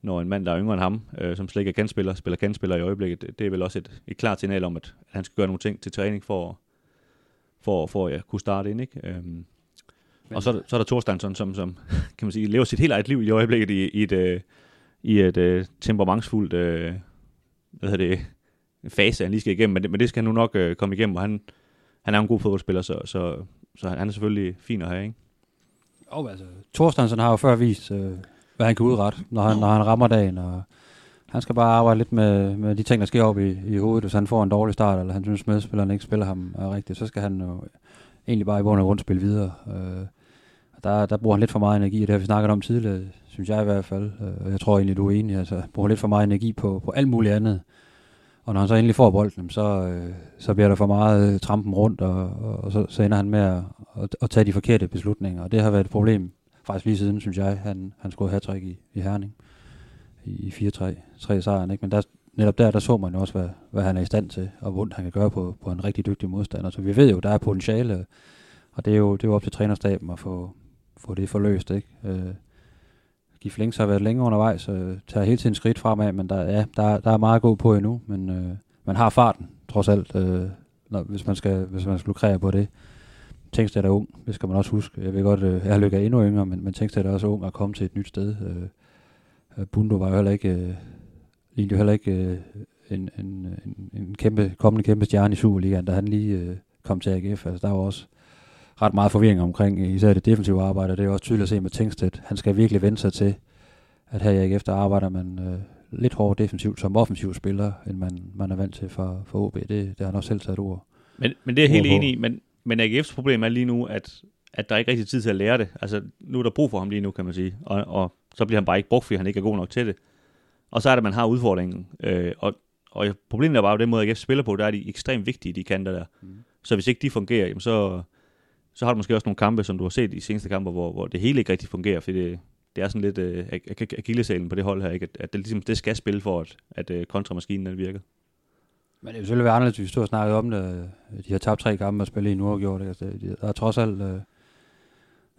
når en mand, der er yngre end ham, øh, som slet ikke er kandspiller, spiller kandspiller i øjeblikket. Det, det er vel også et, et klart signal om, at, at han skal gøre nogle ting til træning for, for, for at kunne starte ind. Ikke? Øhm, og så, så er der Thorsteinsson, som, som kan man sige, lever sit helt eget liv i øjeblikket i, i et, øh, i et øh, temperamentsfuldt øh, hvad hedder det, fase, han lige skal igennem, men det, men det skal han nu nok øh, komme igennem, og han, han er en god fodboldspiller, så, så, så han er selvfølgelig fin at have, ikke? Og altså, Thorsteinsson har jo før vist, øh, hvad han kan udrette, når han, når han rammer dagen. Og han skal bare arbejde lidt med, med de ting, der sker op i, i hovedet. Hvis han får en dårlig start, eller han synes, medspilleren ikke spiller ham er rigtigt, så skal han jo egentlig bare i bund og grund spille videre. Øh, der, der bruger han lidt for meget energi, og det har vi snakket om tidligere, synes jeg i hvert fald. Øh, og jeg tror egentlig, du er enig. Altså, bruger lidt for meget energi på, på alt muligt andet. Og når han så endelig får bolden, så, øh, så bliver der for meget øh, trampen rundt, og, og, så, så ender han med at, at, at tage de forkerte beslutninger. Og det har været et problem, faktisk lige siden, synes jeg, han, han skulle have i, i Herning i 4-3 sejren. Ikke? Men der, netop der, der så man jo også, hvad, hvad han er i stand til, og hvor han kan gøre på, på en rigtig dygtig modstander. Så vi ved jo, der er potentiale, og det er jo, det er jo op til trænerstaben at få, få det forløst. Ikke? Øh, Gif Links har været længe undervejs, og tager hele tiden skridt fremad, men der, ja, der, der er meget god på endnu, men øh, man har farten, trods alt, øh, når, hvis, man skal, hvis man skal lukrere på det. Tænkstedt er ung, det skal man også huske. Jeg ved godt, øh, jeg lykker endnu yngre, men, men Tænkstedt er også ung at komme til et nyt sted. Øh, øh Bundo var jo heller ikke, øh, lignede jo heller ikke øh, en, en, en, en kæmpe, kommende kæmpe stjerne i Superligaen, da han lige øh, kom til AGF. Altså, der var også ret meget forvirring omkring, især det defensive arbejde. Det er også tydeligt at se med Tænkstedt. Han skal virkelig vende sig til, at her i AGF, der arbejder man øh, lidt hårdere defensivt som offensiv spiller, end man, man er vant til for, for OB. Det, det har han også selv taget ord. Men, men det er jeg helt enig i, men, men AGF's problem er lige nu, at, at der er ikke rigtig tid til at lære det. Altså, nu er der brug for ham lige nu, kan man sige. Og, og så bliver han bare ikke brugt, fordi han ikke er god nok til det. Og så er det, at man har udfordringen. Øh, og, og problemet er bare, at den måde AGF spiller på, der er de ekstremt vigtige, de kanter der. Mm. Så hvis ikke de fungerer, jamen så, så har du måske også nogle kampe, som du har set i seneste kampe, hvor, hvor det hele ikke rigtig fungerer, fordi det, det er sådan lidt øh, agilesalen på det hold her, ikke? At, at det, ligesom, det skal spille for, at, at øh, kontramaskinen den virker. Men det vil selvfølgelig være anderledes, hvis vi stod og snakkede om det. Øh, de har tabt tre kampe og spillet i nu uafgjort. Altså, der er trods alt, øh,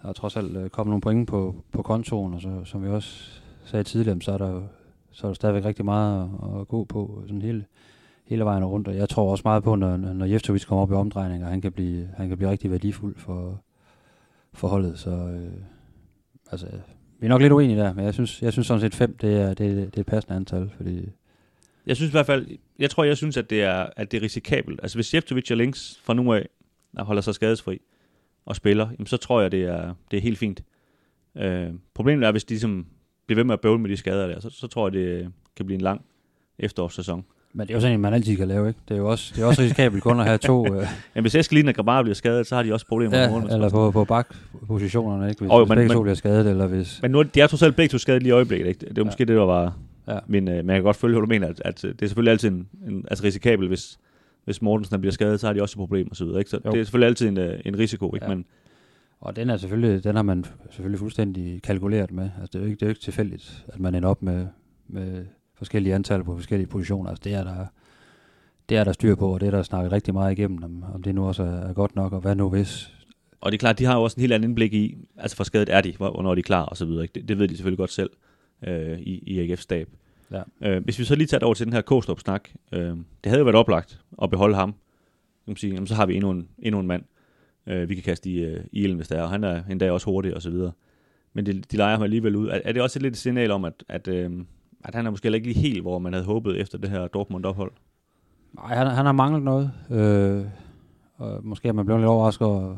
der er trods alt øh, kommet nogle point på, på kontoen, og så, som vi også sagde tidligere, så er der så er der stadigvæk rigtig meget at, at gå på sådan hele, hele vejen rundt. Og jeg tror også meget på, når, når Jeftovic kommer op i omdrejninger, han kan blive, han kan blive rigtig værdifuld for, for holdet. Så øh, altså, vi er nok lidt uenige der, men jeg synes, jeg synes sådan set fem, det er, det, det er et passende antal, fordi... Jeg synes i hvert fald, jeg tror, jeg synes, at det er, at det er risikabelt. Altså hvis Jeftovic og Links fra nu af holder sig skadesfri og spiller, jamen, så tror jeg, det er, det er helt fint. Øh, problemet er, hvis de ligesom bliver ved med at bøvle med de skader der, så, så tror jeg, det kan blive en lang efterårssæson. Men det er jo sådan en, man altid kan lave, ikke? Det er jo også, det er også risikabelt kun at have to... Øh... Jamen, hvis Eskelin og Grabar bliver skadet, så har de også problemer ja, med eller på, på bakpositionerne, ikke? Hvis, oh, hvis men, begge to bliver skadet, eller hvis... Men nu de er trods alt begge to skadet lige i øjeblikket, ikke? Det er ja. måske det, der var... Ja. Men, øh, men jeg kan godt følge, hvad du mener, at, at det er selvfølgelig altid en, en, altså risikabelt, hvis, hvis Mortensen bliver skadet, så har de også et problem og så videre, ikke? Så jo. det er selvfølgelig altid en, øh, en risiko, ikke? Ja. Men, og den er selvfølgelig, den har man selvfølgelig fuldstændig kalkuleret med. Altså, det er jo ikke, det er jo ikke tilfældigt, at man ender op med, med forskellige antal på forskellige positioner. Altså, det er der, det er der styr på, og det er der snakket rigtig meget igennem, om, om det nu også er, er godt nok, og hvad nu hvis. Og det er klart, de har jo også en helt anden indblik i, altså for skadet er de, hvornår de er klar og så videre. Det, det ved de selvfølgelig godt selv øh, i, i AGF stab. Ja. Øh, hvis vi så lige tager over til den her Kostrup-snak, øh, det havde jo været oplagt at beholde ham. Kan man sige, jamen, så har vi endnu en, endnu en mand, øh, vi kan kaste i, øh, i ilden, hvis der er, og han er endda også hurtig og så videre. Men de, de leger ham alligevel ud. Er, er det også et lidt signal om, at, at, øh, at han er måske ikke lige helt, hvor man havde håbet efter det her Dortmund-ophold? Nej, han, han har manglet noget. Øh, og måske er man blevet lidt overrasket over,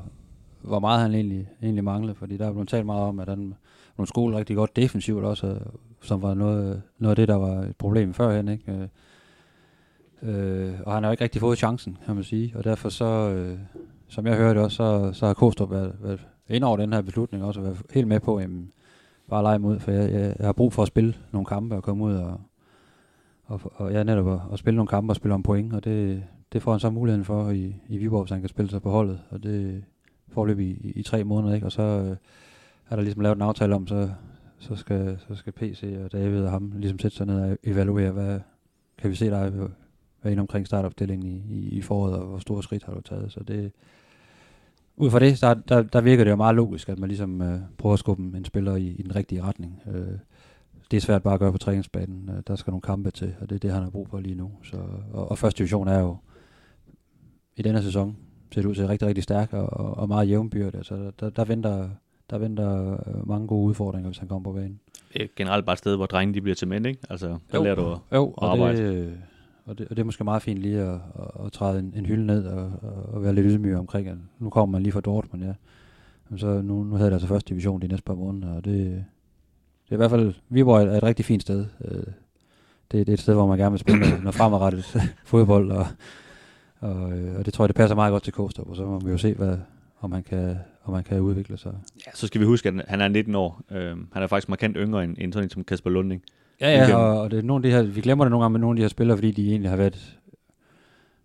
hvor meget han egentlig, egentlig manglede, fordi der er blevet talt meget om, at han nogle skole rigtig godt defensivt også, som var noget, noget af det, der var et problem førhen, ikke? Øh, øh, og han har jo ikke rigtig fået chancen, kan man sige, og derfor så, øh, som jeg hørte også, så, så har Kostrup været, været ind over den her beslutning også, og været helt med på, at bare lege mod, for jeg, jeg, jeg, har brug for at spille nogle kampe og komme ud og, og, og ja, netop at, at spille nogle kampe og spille om point, og det, det får han så muligheden for i, i Viborg, så han kan spille sig på holdet, og det forløb i, i, i tre måneder, ikke? og så øh, er der ligesom lavet en aftale om, så, så, skal, så skal PC og David og ham ligesom sætte sig ned og evaluere, hvad kan vi se dig være inde omkring startopstillingen i, i, i foråret, og hvor store skridt har du taget, så det ud fra det, der, der, der virker det jo meget logisk, at man ligesom øh, prøver at skubbe en spiller i, i den rigtige retning. Øh, det er svært bare at gøre på træningsbanen. Øh, der skal nogle kampe til, og det er det, han har brug for lige nu. Så, og, og første division er jo i denne sæson ser det ud til rigtig, rigtig stærk og, og meget jævnbyrd. Altså, der, der, venter, der venter øh, mange gode udfordringer, hvis han kommer på banen. Det er generelt bare et sted, hvor drengene de bliver til mænd, ikke? Altså, der jo, lærer du at, jo, at og arbejde. Det, og, det, og det er måske meget fint lige at, at, at træde en, en hylde ned og, og være lidt ydmyg omkring, at nu kommer man lige fra Dortmund, ja. Men så nu, nu havde det altså første division de næste par måneder, og det, det er i hvert fald, Viborg er et rigtig fint sted. Øh, det, det er et sted, hvor man gerne vil spille noget fremadrettet fodbold, og, og, øh, og det tror jeg, det passer meget godt til Kostrup, og så må vi jo se, hvad, om han kan, om han kan udvikle sig. Ja, så skal vi huske, at han er 19 år. Øh, han er faktisk markant yngre end, end sådan en som Kasper Lunding. Ja, ja, og, og det er nogle af de her, vi glemmer det nogle gange med nogle af de her spillere, fordi de egentlig har været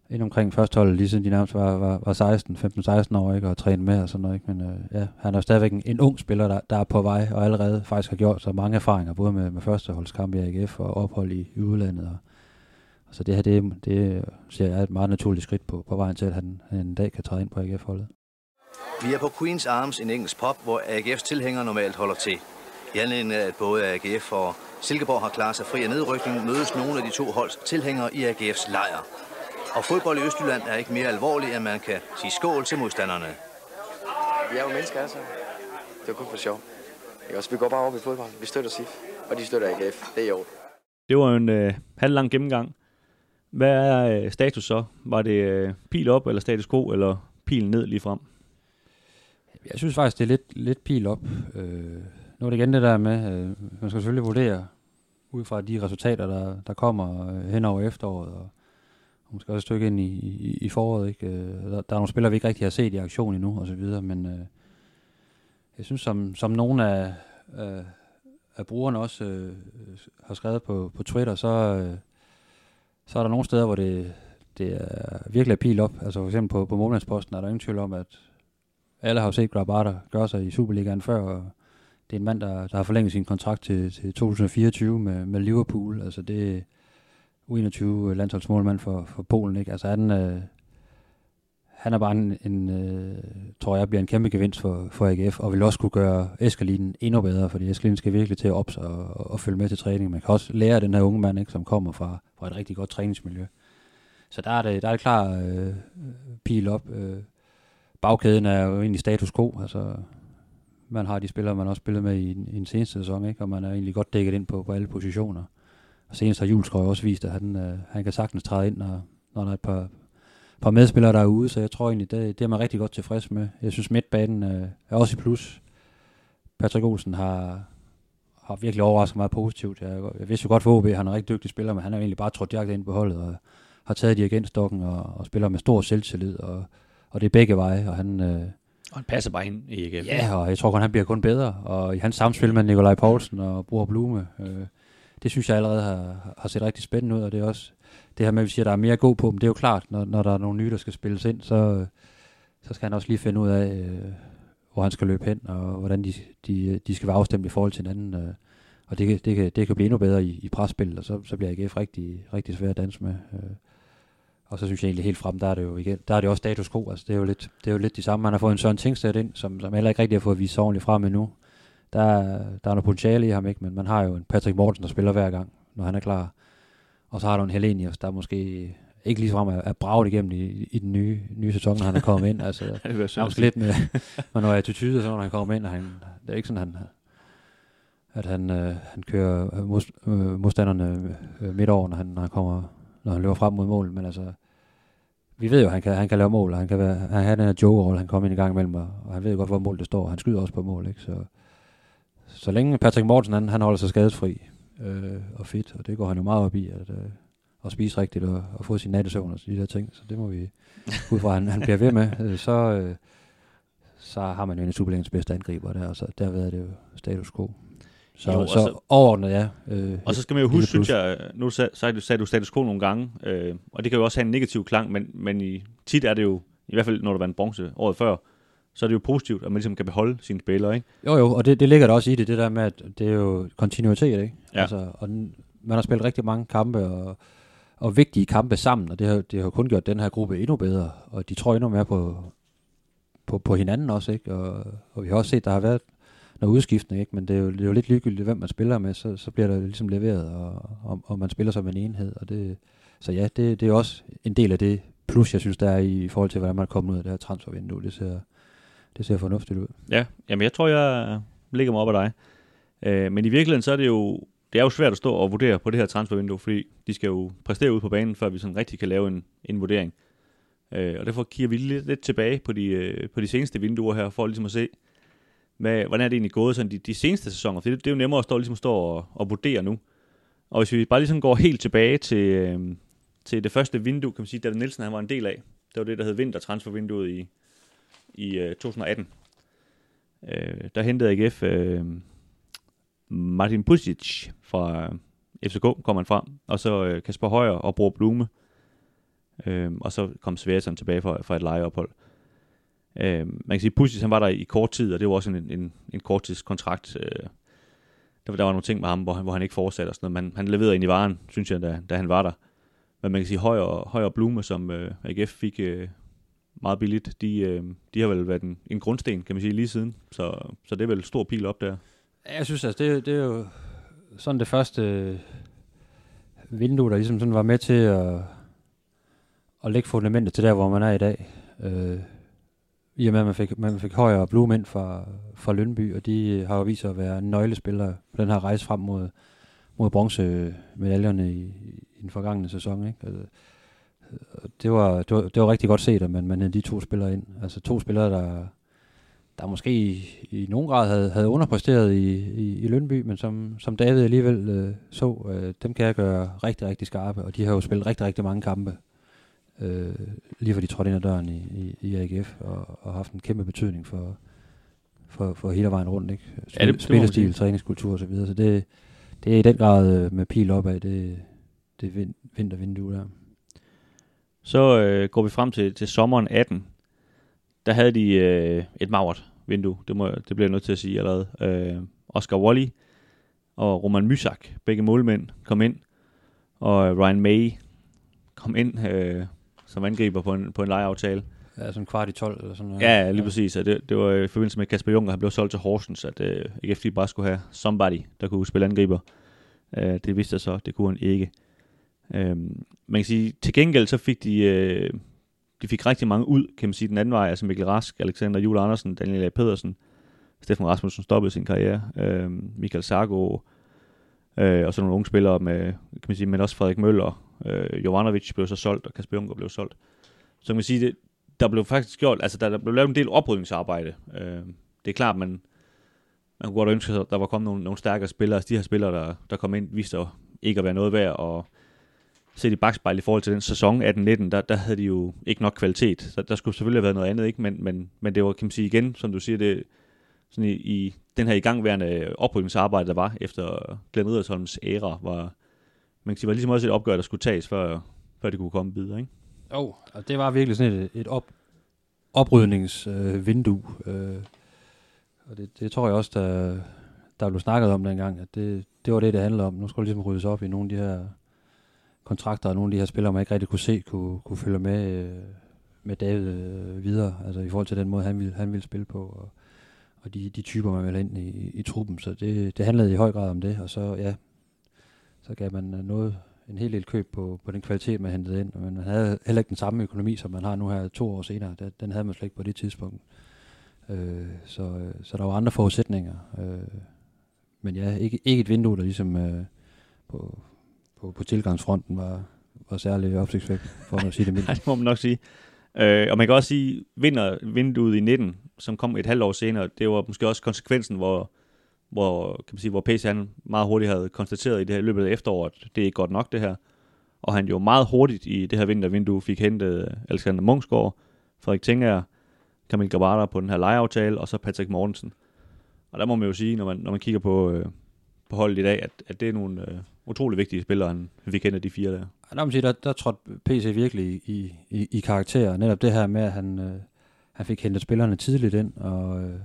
ind omkring hold, lige siden de nærmest var, var, var 16, 15-16 år, ikke, og trænet med og sådan noget, ikke? men øh, ja, han er stadigvæk en, en ung spiller, der, der er på vej, og allerede faktisk har gjort så mange erfaringer, både med, med førsteholdskamp i AGF og ophold i, i udlandet, og, og så det her, det, det ser jeg er et meget naturligt skridt på, på vejen til, at han, han en dag kan træde ind på AGF-holdet. Vi er på Queen's Arms, en engelsk pop, hvor AGF's tilhængere normalt holder til. I anledning af, at både AGF og Silkeborg har klaret sig fri af nedrykning, mødes nogle af de to holds tilhængere i AGF's lejr. Og fodbold i Østjylland er ikke mere alvorlig, end man kan sige skål til modstanderne. Vi er jo mennesker, altså. Det er kun for sjov. Også, vi går bare op i fodbold. Vi støtter SIF, og de støtter AGF. Det er i år. Det var en øh, halvlang gennemgang. Hvad er øh, status så? Var det øh, pil op, eller status quo, eller pil ned lige frem? Jeg synes faktisk, det er lidt, lidt pil op. Øh, nu er det igen det der med, øh, man skal selvfølgelig vurdere ud fra de resultater, der, der kommer øh, hen over efteråret, og måske også et stykke ind i, i, i foråret. Ikke? Øh, der, der er nogle spillere, vi ikke rigtig har set i aktion endnu, og så videre, men øh, jeg synes, som, som nogle af, øh, af brugerne også øh, har skrevet på, på Twitter, så, øh, så er der nogle steder, hvor det, det er virkelig pil op. Altså for eksempel på, på målmandsposten er der ingen tvivl om, at alle har jo set Grabata gøre sig i Superligaen før, og det er en mand, der, der har forlænget sin kontrakt til, til 2024 med, med Liverpool. Altså det, U21 landsholdsmålmand for, for Polen, ikke? Altså han, øh, han er bare en, en øh, tror jeg, bliver en kæmpe gevinst for, for AGF, og vil også kunne gøre Eskalinen endnu bedre, fordi Eskalinen skal virkelig til at op og, og, og følge med til træning. Man kan også lære den her unge mand, ikke, som kommer fra, fra et rigtig godt træningsmiljø. Så der er det, der er det klar øh, pil op. Øh, bagkæden er jo egentlig status quo, altså man har de spillere, man også spillet med i, i den seneste sæson, ikke? og man er egentlig godt dækket ind på, på alle positioner. Og senest har Juleskrøj også vist, at han, øh, han kan sagtens træde ind, når, når der er et par, par medspillere, der er ude, så jeg tror egentlig, det, det er man rigtig godt tilfreds med. Jeg synes, midtbanen øh, er også i plus. Patrick Olsen har, har virkelig overrasket mig positivt. Jeg, jeg vidste jo godt for OB, han er en rigtig dygtig spiller, men han er egentlig bare trådt direkte ind på holdet og har taget dirigentstokken og, og spiller med stor selvtillid, og, og det er begge veje, og han... Øh, og han passer bare ind i AGF. Ja, og jeg tror kun, han bliver kun bedre. Og i hans samspil med Nikolaj Poulsen og Bruger Blume, øh, det synes jeg allerede har, har set rigtig spændende ud, og det er også det her med, at vi siger, at der er mere god på, dem. det er jo klart, når, når der er nogle nye, der skal spilles ind, så, så skal han også lige finde ud af, øh, hvor han skal løbe hen, og hvordan de, de, de skal være afstemt i forhold til hinanden. Øh, og det, det, kan, det kan blive endnu bedre i, i presspillet, og så, så bliver AGF rigtig, rigtig svært at danse med. Øh. Og så synes jeg egentlig helt frem, der er det jo igen, der er det også status quo, altså det er jo lidt, det er jo lidt de samme. Man har fået en Søren Tingstedt ind, som, som heller ikke rigtig har fået vist ordentligt frem endnu. Der, der er noget potentiale i ham, ikke? men man har jo en Patrick Mortensen, der spiller hver gang, når han er klar. Og så har du en Helenius, der måske ikke lige frem er, er braget igennem i, i den nye, nye sæson, når han er kommet ind. Altså, det er måske lidt med, med noget attitude, så når han kommer ind, og han, det er ikke sådan, han, at han, øh, han kører mod, øh, modstanderne øh, midt over, når han, når han kommer, når han løber frem mod mål, men altså, vi ved jo, at han kan, han kan lave mål, og han kan være, han har den her joker han kommer ind i gang imellem, og, og han ved godt, hvor mål det står, han skyder også på mål, ikke? Så, så længe Patrick Mortensen, han, han holder sig skadesfri øh, og fit, og det går han jo meget op i, at, øh, at spise rigtigt og, og få sin nattesøvn og de der ting, så det må vi ud fra, han, han bliver ved med, øh, så, øh, så har man jo en af Superligens bedste angriber der, og så derved er det jo status quo. Så, jo, så, så overordnet, ja. Øh, og så skal man jo huske, synes jeg, nu sagde du, sagde du status quo nogle gange, øh, og det kan jo også have en negativ klang, men, men i, tit er det jo, i hvert fald når du vandt bronze året før, så er det jo positivt, at man ligesom kan beholde sine spillere, ikke? Jo, jo, og det, det ligger der også i det, det der med, at det er jo kontinuitet, ikke? Ja. Altså, og man har spillet rigtig mange kampe, og, og vigtige kampe sammen, og det har, det har kun gjort den her gruppe endnu bedre, og de tror endnu mere på, på, på hinanden også, ikke? Og, og vi har også set, der har været noget udskiftning, ikke? men det er, jo, det er jo lidt ligegyldigt, hvem man spiller med, så, så bliver der ligesom leveret, og, og, og man spiller som en enhed, og det, så ja, det, det er også en del af det plus, jeg synes, der er i, i forhold til, hvordan man er kommet ud af det her transfervindue. Det ser, det ser fornuftigt ud. Ja, jamen jeg tror, jeg ligger mig op af dig. Øh, men i virkeligheden, så er det jo, det er jo svært at stå og vurdere på det her transfervindue, fordi de skal jo præstere ud på banen, før vi sådan rigtig kan lave en, en vurdering. Øh, og derfor kigger vi lidt, lidt tilbage på de, øh, på de seneste vinduer her, for ligesom at se, med, hvordan er det egentlig gået sådan de, de seneste sæsoner? For det, det er jo nemmere at stå, ligesom stå og, og vurdere nu. Og hvis vi bare ligesom går helt tilbage til, øh, til det første vindue, kan man sige, David Nielsen han var en del af. Det var det, der hed vintertransfervinduet i, i øh, 2018. Øh, der hentede AGF øh, Martin Pusic fra øh, FCK, kom han fra, og så øh, Kasper Højer og Bror Blume. Øh, og så kom Sverigesson tilbage fra, fra et lejeophold. Øh, Øh, man kan sige, at Pusic han var der i kort tid, og det var også en, en, en korttidskontrakt. Øh, der, der var nogle ting med ham, hvor han, hvor han ikke fortsatte og sådan noget, men han leverede ind i varen, synes jeg, da, da han var der. Men man kan sige, Højer og, Højer Blume, som øh, AGF fik øh, meget billigt, de, øh, de har vel været en, en grundsten, kan man sige, lige siden. Så, så det er vel stor pil op der. Jeg synes altså, det, det er jo sådan det første øh, vindue, der ligesom sådan var med til at, at lægge fundamentet til der, hvor man er i dag. Øh, i og med, at man fik, man fik højere og Blume ind fra, fra Lønby, og de har jo vist sig at være nøglespillere på den her rejse frem mod, mod bronzemedaljerne i, i den forgangne sæson. Ikke? Altså, det, var, det, var, det var rigtig godt set, at man, man havde de to spillere ind. Altså to spillere, der, der måske i, i nogen grad havde, havde underpresteret i, i, i Lønby, men som, som David alligevel øh, så, øh, dem kan jeg gøre rigtig, rigtig skarpe, og de har jo spillet rigtig, rigtig mange kampe, øh, lige for de trådte ind ad døren i, i, i AGF, og, og haft en kæmpe betydning for, for, for hele vejen rundt, ikke? Spil, ja, det, Spillestil, det træningskultur osv., så, videre. så det, det er i den grad øh, med pil opad, det, det vind, vintervindue der. Så øh, går vi frem til, til sommeren 18, der havde de øh, et magert vindue, det, må, det bliver jeg nødt til at sige allerede. Øh, Oscar Wally og Roman Mysak, begge målmænd, kom ind, og Ryan May kom ind øh, som angriber på en, på en lejeaftale. Ja, sådan kvart i 12 eller sådan noget. Ja, lige ja. præcis. Det, det var i forbindelse med Kasper Juncker, han blev solgt til Horsens, at øh, ikke fordi bare skulle have somebody, der kunne spille angriber. Øh, det vidste jeg så, det kunne han ikke. Øh, man kan sige, til gengæld så fik de øh, de fik rigtig mange ud, kan man sige, den anden vej, altså Mikkel Rask, Alexander Jule Andersen, Daniel A. Pedersen, Stefan Rasmussen stoppede sin karriere, øh, Michael Sargo, øh, og så nogle unge spillere med, kan man sige, men også Frederik Møller, øh, Jovanovic blev så solgt, og Kasper Juncker blev solgt. Så kan man sige, det, der blev faktisk gjort, altså der, der blev lavet en del oprydningsarbejde. Øh, det er klart, man, man kunne godt ønske at der var kommet nogle, nogle stærkere spillere. Altså de her spillere, der, der kom ind, viste ikke at være noget værd, og set i bagspejl i forhold til den sæson 18-19, der, der havde de jo ikke nok kvalitet. Så der skulle selvfølgelig have været noget andet, ikke? Men, men, men det var, kan man sige igen, som du siger, det, sådan i, i den her igangværende oprydningsarbejde, der var efter Glenn Riddersholms æra, var, man kan sige, var ligesom også et opgør, der skulle tages, før, før det kunne komme videre, ikke? Jo, oh, og det var virkelig sådan et, et op, oprydningsvindue. Øh, øh, og det, det tror jeg også, der, der blev snakket om dengang, at det, det var det, det handlede om. Nu skulle ligesom ryddes op i nogle af de her kontrakter, og nogle af de her spillere, man ikke rigtig kunne se, kunne, kunne følge med, øh, med David øh, videre, altså i forhold til den måde, han ville, han ville spille på, og, og de, de typer, man ville ind i, i, i truppen. Så det, det handlede i høj grad om det, og så, ja, så gav man øh, noget, en hel del køb på, på den kvalitet, man hentede ind, men man havde heller ikke den samme økonomi, som man har nu her to år senere. Den, den havde man slet ikke på det tidspunkt. Øh, så, øh, så der var andre forudsætninger. Øh, men ja, ikke, ikke et vindue, der ligesom øh, på, på, på tilgangsfronten var, var særlig opsigtsvægt, for at sige det mildt. det må man nok sige. Øh, og man kan også sige, vinder vinduet i 19, som kom et halvt år senere, det var måske også konsekvensen, hvor, hvor, kan man sige, hvor PC han meget hurtigt havde konstateret i det her løbet af efteråret, det er ikke godt nok det her. Og han jo meget hurtigt i det her vintervindue fik hentet Alexander Mungsgaard, Frederik Tinger, Kamil Gabata på den her lejeaftale, og så Patrick Mortensen. Og der må man jo sige, når man, når man kigger på, øh, på holdet i dag, at, at det er nogle øh, utrolig vigtige spillere, han, vi kender de fire der. Ja, der, sige, der, der trådte PC virkelig i, i, i karakter. Netop det her med, at han, øh, han fik hentet spillerne tidligt ind, og øh,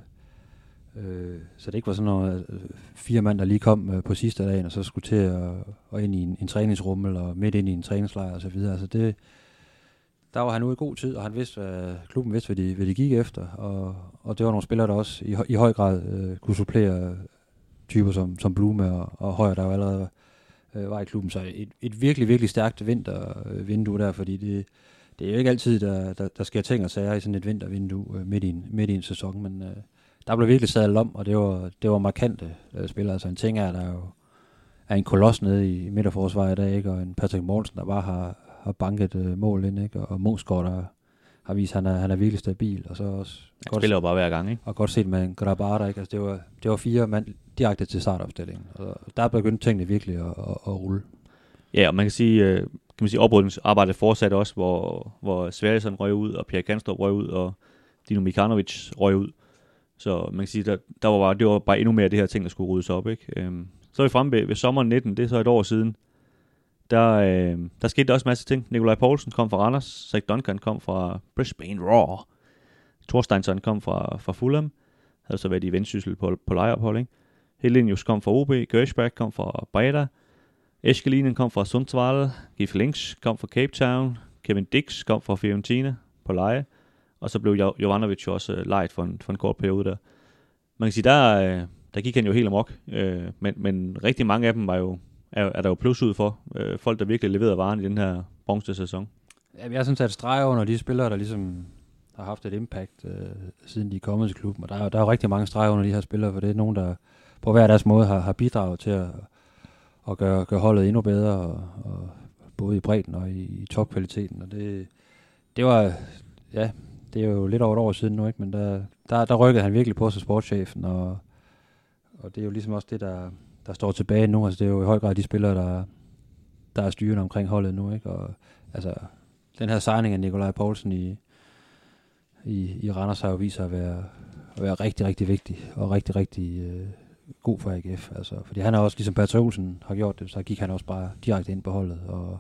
øh, så det ikke var sådan noget øh, fire mand, der lige kom øh, på sidste dagen, og så skulle til at, og ind i en, en træningsrum, eller midt ind i en træningslejr og så videre. Altså det, der var han ude i god tid, og han vidste, hvad, klubben vidste, hvad de, hvad de gik efter, og, og det var nogle spillere, der også i, i høj grad øh, kunne supplere øh, typer som, som Blume og, og Højer, der jo allerede øh, var i klubben. Så et, et virkelig, virkelig stærkt vintervindue øh, der, fordi det, det er jo ikke altid, der, der, der sker ting og sager i sådan et vintervindue øh, midt, i en, midt i en sæson, men øh, der blev virkelig sadlet om, og det var, det var markante øh, spillere. Altså en ting er, der jo er en koloss nede i midterforsvaret i dag, ikke? og en Patrick Mortensen, der bare har, har banket øh, mål ind, ikke? og Munchsgaard, der har vist, at han er, han er virkelig stabil, og så også Han spiller jo bare hver gang, ikke? og godt set med en Grabara, ikke? Altså, det, var, det var fire mand direkte til startopstillingen, og der begyndte tingene virkelig at, at, at rulle. Ja, og man kan sige, øh, kan man sige oprydningsarbejdet fortsatte også, hvor, hvor Sverjesson røg ud, og Pierre Kanstrup røg ud, og Dino Mikanovic røg ud. Så man kan sige, der, der var bare, det var bare endnu mere af det her ting, der skulle ryddes op. Ikke? Øhm, så er vi fremme ved, ved sommeren 19, det er så et år siden. Der, øh, der skete der også en masse ting. Nikolaj Poulsen kom fra Randers, Zach Duncan kom fra Brisbane Raw, Thorsteinsson kom fra, fra Fulham, havde så været i vendsyssel på, på lejeophold. Ikke? Helenius kom fra OB, Gershback kom fra Breda, Eskelinen kom fra Sundsvall, Gif Links kom fra Cape Town, Kevin Dix kom fra Fiorentina på leje, og så blev Jo- Jovanovic jo også øh, lejet for en, for en kort periode der. Man kan sige, der, øh, der gik han jo helt amok, øh, men, men rigtig mange af dem var jo, er, er der jo plus ud for. Øh, folk, der virkelig leverede varen i den her bronzesæson. Ja, jeg synes, at streg under de spillere, der ligesom har haft et impact, øh, siden de er kommet til klubben. Og der er, der er jo rigtig mange streger under de her spillere, for det er nogen, der på hver deres måde har, har bidraget til at, at gøre, gøre holdet endnu bedre, og, og både i bredden og i, i topkvaliteten. Og det, det var, ja, det er jo lidt over et år siden nu, ikke? men der, der, der rykkede han virkelig på sig sportschefen, og, og det er jo ligesom også det, der, der står tilbage nu. Altså, det er jo i høj grad de spillere, der, der er styrende omkring holdet nu. Ikke? Og, altså, den her signing af Nikolaj Poulsen i, i, i Randers har jo vist sig at være, at være rigtig, rigtig vigtig, og rigtig, rigtig øh, god for AGF. Altså, fordi han er også, ligesom Patrick Olsen har gjort det, så gik han også bare direkte ind på holdet, og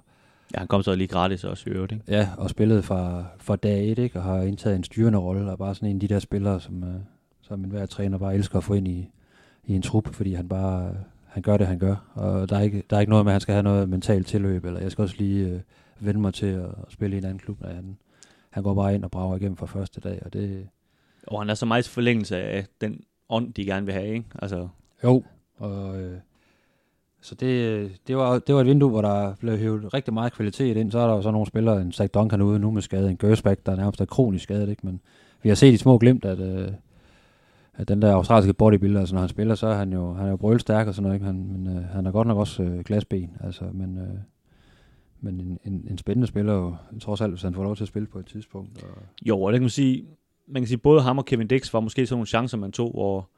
Ja, han kom så lige gratis også i øvrigt, ikke? Ja, og spillede fra, fra dag et, ikke? og har indtaget en styrende rolle, og bare sådan en af de der spillere, som, øh, som enhver træner bare elsker at få ind i, i en trup, fordi han bare han gør det, han gør. Og der er, ikke, der er ikke noget med, at han skal have noget mentalt tilløb, eller jeg skal også lige øh, vende mig til at spille i en anden klub. Nej, han, han går bare ind og brager igennem fra første dag, og det... Og han er så meget forlængelse af den ånd, de gerne vil have, ikke? Altså, Jo, og... Øh, så det, det, var, det var et vindue, hvor der blev hævet rigtig meget kvalitet ind. Så er der jo så nogle spillere, en Zach Duncan ude nu med skade, en Gersbach, der nærmest er kronisk skadet. Ikke? Men vi har set i små glimt, at, øh, at den der australske bodybuilder, altså når han spiller, så er han jo, han er jo brølstærk og sådan noget. Ikke? Han, men øh, han er godt nok også øh, glasben. Altså, men øh, men en, en, en spændende spiller jo, trods alt, hvis han får lov til at spille på et tidspunkt. Og, Jo, og det kan man sige, man kan sige, både ham og Kevin Dix var måske sådan nogle chancer, man tog, hvor,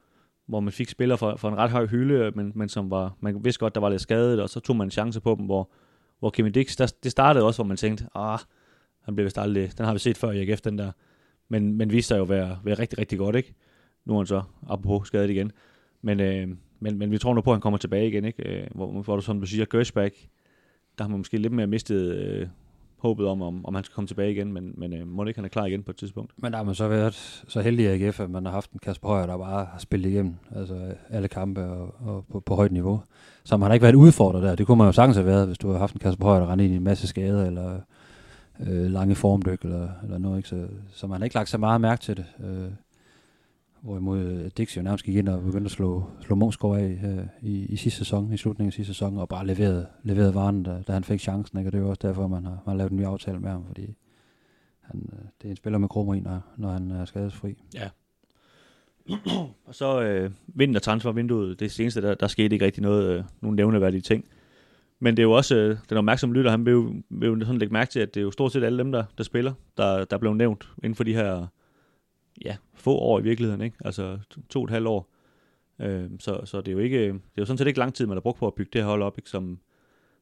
hvor man fik spillere for, for en ret høj hylde, men, men som var, man vidste godt, der var lidt skadet, og så tog man en chance på dem, hvor, hvor Kevin Dix, der, det startede også, hvor man tænkte, ah, han blev vist aldrig, den har vi set før i AGF, den der, men, men viste sig jo at være, være rigtig, rigtig godt, ikke? Nu er han så, apropos skadet igen, men, øh, men, men vi tror nu på, at han kommer tilbage igen, ikke? Øh, hvor, hvor du, som du siger, Gershback, der har man måske lidt mere mistet øh, håbet om, om, om han skal komme tilbage igen, men, men øh, må det ikke, han er klar igen på et tidspunkt. Men der har man så været så heldig i AGF, at man har haft en Kasper Højer, der bare har spillet igennem altså alle kampe og, og på, på højt niveau. Så man har ikke været udfordret der. Det kunne man jo sagtens have været, hvis du har haft en Kasper Højer, der rendte ind i en masse skader, eller øh, lange formdyk, eller, eller noget. Ikke? Så, så man har ikke lagt så meget mærke til det. Øh, hvorimod øh, Dixie jo nærmest gik ind og begyndte at slå, slå Mungsgaard af øh, i, i sidste sæson, i slutningen af sidste sæson, og bare leverede, leverede varen, da, da han fik chancen. Ikke? Og det er jo også derfor, man har, man har lavet en ny aftale med ham, fordi han, øh, det er en spiller med krummer i, når, når han er skadesfri. Ja. og så øh, vintertransfervinduet, det seneste, der, der skete ikke rigtig noget, øh, nogle nævneværdige ting. Men det er jo også, øh, den opmærksomme lytter, han vil jo, vil jo sådan lægge mærke til, at det er jo stort set alle dem, der, der spiller, der, der blev nævnt inden for de her ja, få år i virkeligheden, ikke? Altså to, to og et halvt år. Øh, så, så det er jo ikke, det er jo sådan set ikke lang tid, man har brugt på at bygge det her hold op, ikke? Som,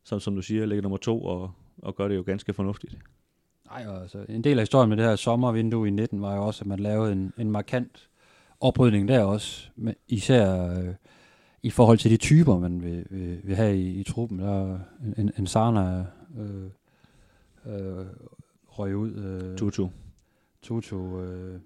som, som du siger, ligger nummer to og, og gør det jo ganske fornuftigt. Nej, altså, en del af historien med det her sommervindue i 19 var jo også, at man lavede en, en markant oprydning der også, med, især øh, i forhold til de typer, man vil, vil, vil have i, i truppen. Der er en, en Sarna øh, øh, røg ud. Øh, Tutu. Tutu. Øh,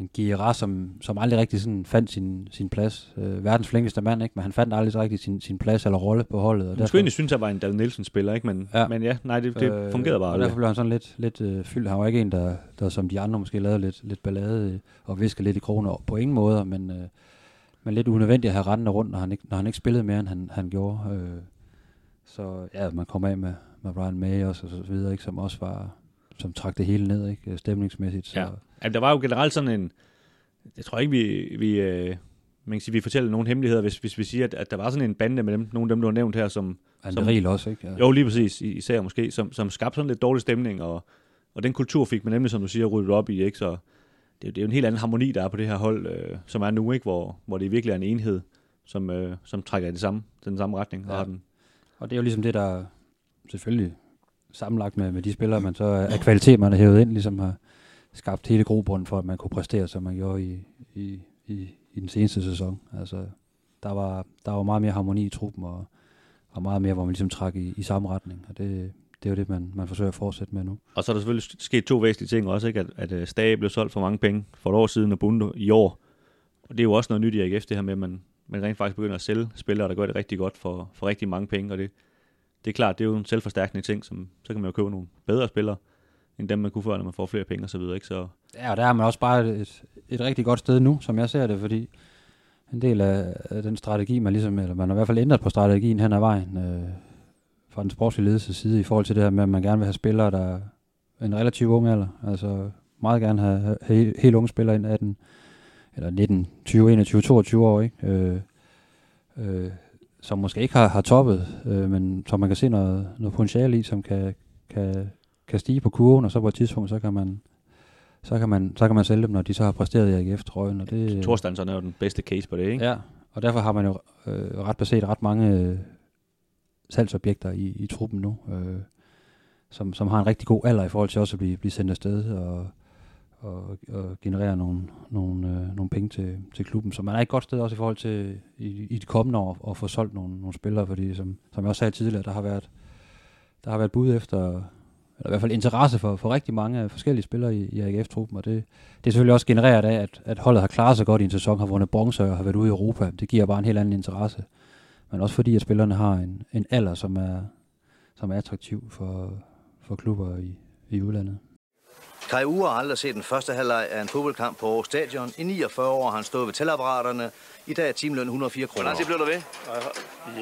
en Gira, som, som aldrig rigtig sådan fandt sin, sin plads. Øh, verdens flinkeste mand, ikke? men han fandt aldrig så rigtig sin, sin plads eller rolle på holdet. Og Jeg skulle egentlig synes, at jeg var en Dal Nielsen-spiller, ikke? Men, ja. Men ja, nej, det, det øh, fungerede bare Og derfor blev han sådan lidt, lidt øh, fyldt. Han var ikke en, der, der som de andre måske lavede lidt, lidt ballade øh, og viskede lidt i kroner på ingen måde, men, øh, men lidt unødvendigt at have rendende rundt, når han ikke, når han ikke spillede mere, end han, han gjorde. Øh, så ja, man kom af med, med Brian May også, og så videre, ikke, som også var, som trak det hele ned, ikke, stemningsmæssigt. Så, Ja. Ja, der var jo generelt sådan en... Jeg tror ikke, vi, vi, øh, man kan sige, vi fortæller nogen hemmeligheder, hvis, hvis vi siger, at, at der var sådan en bande med dem, nogle af dem, du har nævnt her, som... Han som- Ril også, ikke? Ja. Jo, lige præcis, i- især måske, som, som skabte sådan lidt dårlig stemning, og, Og den kultur fik man nemlig, som du siger, ryddet op i, ikke? Så det, er- det er jo en helt anden harmoni, der er på det her hold, øh, som er nu, ikke? Hvor, hvor det virkelig er en enhed, som, øh, som trækker i det samme, den samme retning. Ja. Og har den, Og det er jo ligesom det, der selvfølgelig sammenlagt med, med de spillere, man så er kvalitet, man har hævet ind, ligesom har skabt hele grobunden for, at man kunne præstere, som man gjorde i, i, i, i den seneste sæson. Altså, der var, der var meget mere harmoni i truppen, og, og meget mere, hvor man ligesom trak i, i samme retning. Og det, det er jo det, man, man forsøger at fortsætte med nu. Og så er der selvfølgelig sket to væsentlige ting også, ikke? At, at øh, Stage blev solgt for mange penge for et år siden, og Bundo i år. Og det er jo også noget nyt i AGF, det her med, at man, man rent faktisk begynder at sælge spillere, der gør det rigtig godt for, for rigtig mange penge. Og det, det er klart, det er jo en selvforstærkende ting, som, så kan man jo købe nogle bedre spillere, end dem man kunne før, når man får flere penge og så videre. Ikke? Så Ja, og der er man også bare et, et rigtig godt sted nu, som jeg ser det, fordi en del af, af den strategi, man ligesom, eller man har i hvert fald ændret på strategien hen ad vejen, øh, fra den sportslige ledelses side, i forhold til det her med, at man gerne vil have spillere, der er en relativt ung alder, altså meget gerne have, have helt, helt unge spillere ind 18, eller 19, 20, 21, 22 år, ikke? Øh, øh, som måske ikke har, har toppet, øh, men som man kan se noget, noget potentiale i, som kan, kan, kan stige på kurven, og så på et tidspunkt, så kan man så kan man, så kan man sælge dem, når de så har præsteret i AGF-trøjen. Og det, Thorstensson er jo den bedste case på det, ikke? Ja, og derfor har man jo øh, ret beset ret mange øh, salgsobjekter i, i truppen nu, øh, som, som har en rigtig god alder i forhold til også at blive, blive sendt afsted og, og, og generere nogle, nogle, øh, nogle penge til, til klubben. Så man er et godt sted også i forhold til i, i de kommende år at få solgt nogle, nogle spillere, fordi som, som jeg også sagde tidligere, der har været, der har været bud efter, eller i hvert fald interesse for, for rigtig mange forskellige spillere i, i AGF-truppen, og det, det er selvfølgelig også genereret af, at, at holdet har klaret sig godt i en sæson, har vundet bronze og har været ude i Europa. Det giver bare en helt anden interesse. Men også fordi, at spillerne har en, en alder, som er, som er attraktiv for, for klubber i, i udlandet. Kai Ure har aldrig set den første halvleg af en fodboldkamp på Aarhus Stadion. I 49 år har han stået ved tælleapparaterne. I dag er timeløn 104 kroner. Hvordan bliver du ved?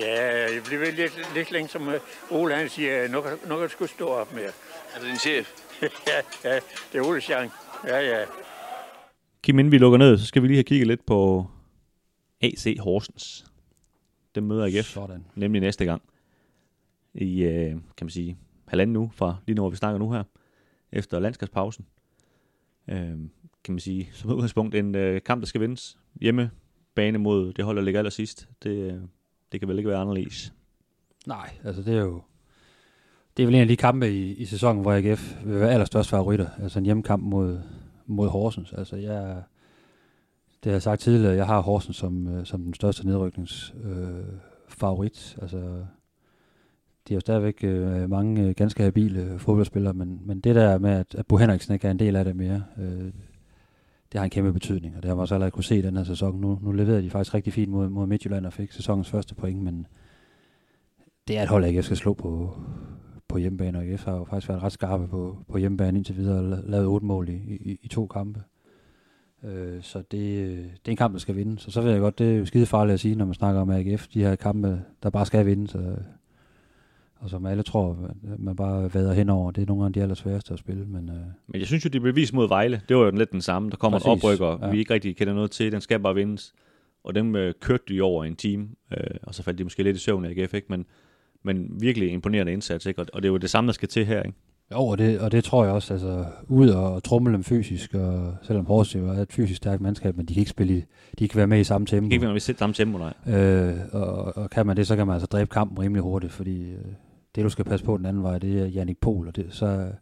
Ja, jeg bliver ved lidt, lidt længe, som øh, Ole han siger, nu kan, nu kan du sgu stå op med. Er det din chef? ja, ja, det er Ole Schang. Ja, ja. Kim, inden vi lukker ned, så skal vi lige have kigget lidt på AC Horsens. Dem møder AGF, Sådan. nemlig næste gang. I, øh, kan man sige, halvanden uge fra lige nu, hvor vi snakker nu her, efter landskabspausen. Øh, kan man sige, som udgangspunkt en øh, kamp, der skal vindes hjemme bane mod det hold, der ligger allersidst. Det, det kan vel ikke være anderledes. Nej, altså det er jo... Det er vel en af de kampe i, i sæsonen, hvor AGF vil være allerstørst favoritter. Altså en hjemmekamp mod, mod Horsens. Altså jeg... Det har jeg sagt tidligere, jeg har Horsens som, øh, som den største nedrykningsfavorit. Øh, favorit. altså, de har jo stadigvæk øh, mange øh, ganske habile fodboldspillere, men, men det der med, at, at Bo Henriksen ikke er en del af det mere, øh, det har en kæmpe betydning, og det har man også allerede kunne se i den her sæson. Nu, nu leverede de faktisk rigtig fint mod, mod Midtjylland og fik sæsonens første point, men det er et hold, jeg skal slå på, på hjemmebane, og IF har jo faktisk været ret skarpe på, på hjemmebane indtil videre, og lavet otte mål i, i, i to kampe. Øh, så det, det er en kamp, der skal vinde. Så så ved jeg godt, det er jo skide farligt at sige, når man snakker om AGF, de her kampe, der bare skal vinde, så, og som alle tror, man bare vader henover. Det er nogle af de allersværeste at spille, men øh, Men jeg synes jo, det blev vist mod Vejle. Det var jo lidt den samme. Der kommer Præcis, en oprykker, ja. vi ikke rigtig kender noget til. Den skal bare vindes. Og dem øh, kørte de over i en time. Øh, og så faldt de måske lidt i søvn af AGF, ikke? Men, men virkelig imponerende indsats, ikke? Og, og det er jo det samme, der skal til her, ikke? Jo, og det, og det tror jeg også, altså ud og trumle dem fysisk, og selvom Horsens jo er et fysisk stærkt mandskab, men de kan ikke spille i, de kan være med i samme tempo. Det kan ikke være med sit samme tempo, nej. Øh, og, og kan man det, så kan man altså dræbe kampen rimelig hurtigt, fordi øh, det, du skal passe på den anden vej, det er Jannik Pohl, og det, så,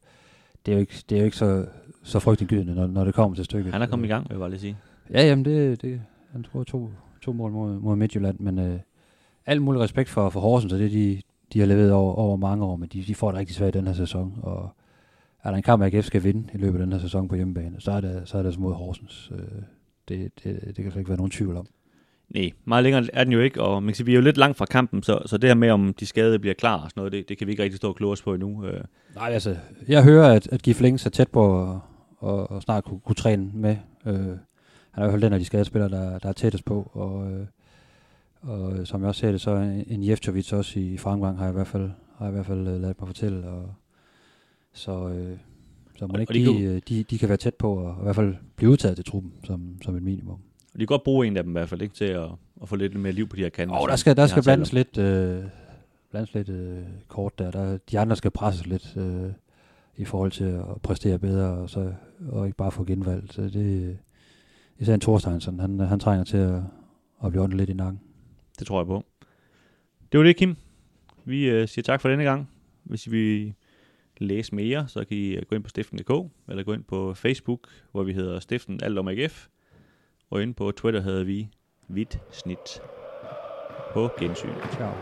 det er jo ikke, det er jo ikke så, så frygtindgydende, når, når det kommer til stykket. Han er kommet i gang, vil jeg bare lige sige. Ja, jamen, det, det han tror to, to mål mod, mod Midtjylland, men øh, alt mulig respekt for, for Horsens, og det de, de har leveret over, over mange år, men de, de får det rigtig svært i den her sæson, og er der en kamp, AGF skal vinde i løbet af den her sæson på hjemmebane, så er det, så er det altså mod Horsens. Øh, det, det, det kan slet ikke være nogen tvivl om. Nej, meget længere er den jo ikke, og man kan sige, vi er jo lidt langt fra kampen, så, så det her med, om de skadede bliver klar og sådan noget, det, det kan vi ikke rigtig stå og kloge os på endnu. Øh, Nej, altså, jeg hører, at, at Gif Links er tæt på at, og, og snart kunne, kunne træne med. Øh, han er i hvert fald den af de skadespillere, der, der er tættest på, og, øh, og som jeg også ser det, så en, en Jeftovic også i fremgang har jeg i hvert fald, har jeg i hvert fald øh, ladet mig fortælle, og så, øh, så må Og- ikke og de de, øh, de, de kan være tæt på at i hvert fald blive udtaget til truppen som, som et minimum. Og de kan godt bruge en af dem i hvert fald, ikke, til at, at få lidt mere liv på de her kanter. Og der skal, der vi skal blandes lidt, øh, blandes lidt øh, kort der. der. De andre skal presses lidt. Øh, i forhold til at præstere bedre, og, så, og ikke bare få genvalg. Så det, især en Thorsteinsson, han, han trænger til at, at blive åndet lidt i nakken. Det tror jeg på. Det var det, Kim. Vi øh, siger tak for denne gang. Hvis I vil læse mere, så kan I øh, gå ind på stiften.dk, eller gå ind på Facebook, hvor vi hedder Stiften Alt om AGF. Og inde på Twitter havde vi Hvidt Snit. På gensyn. Ciao.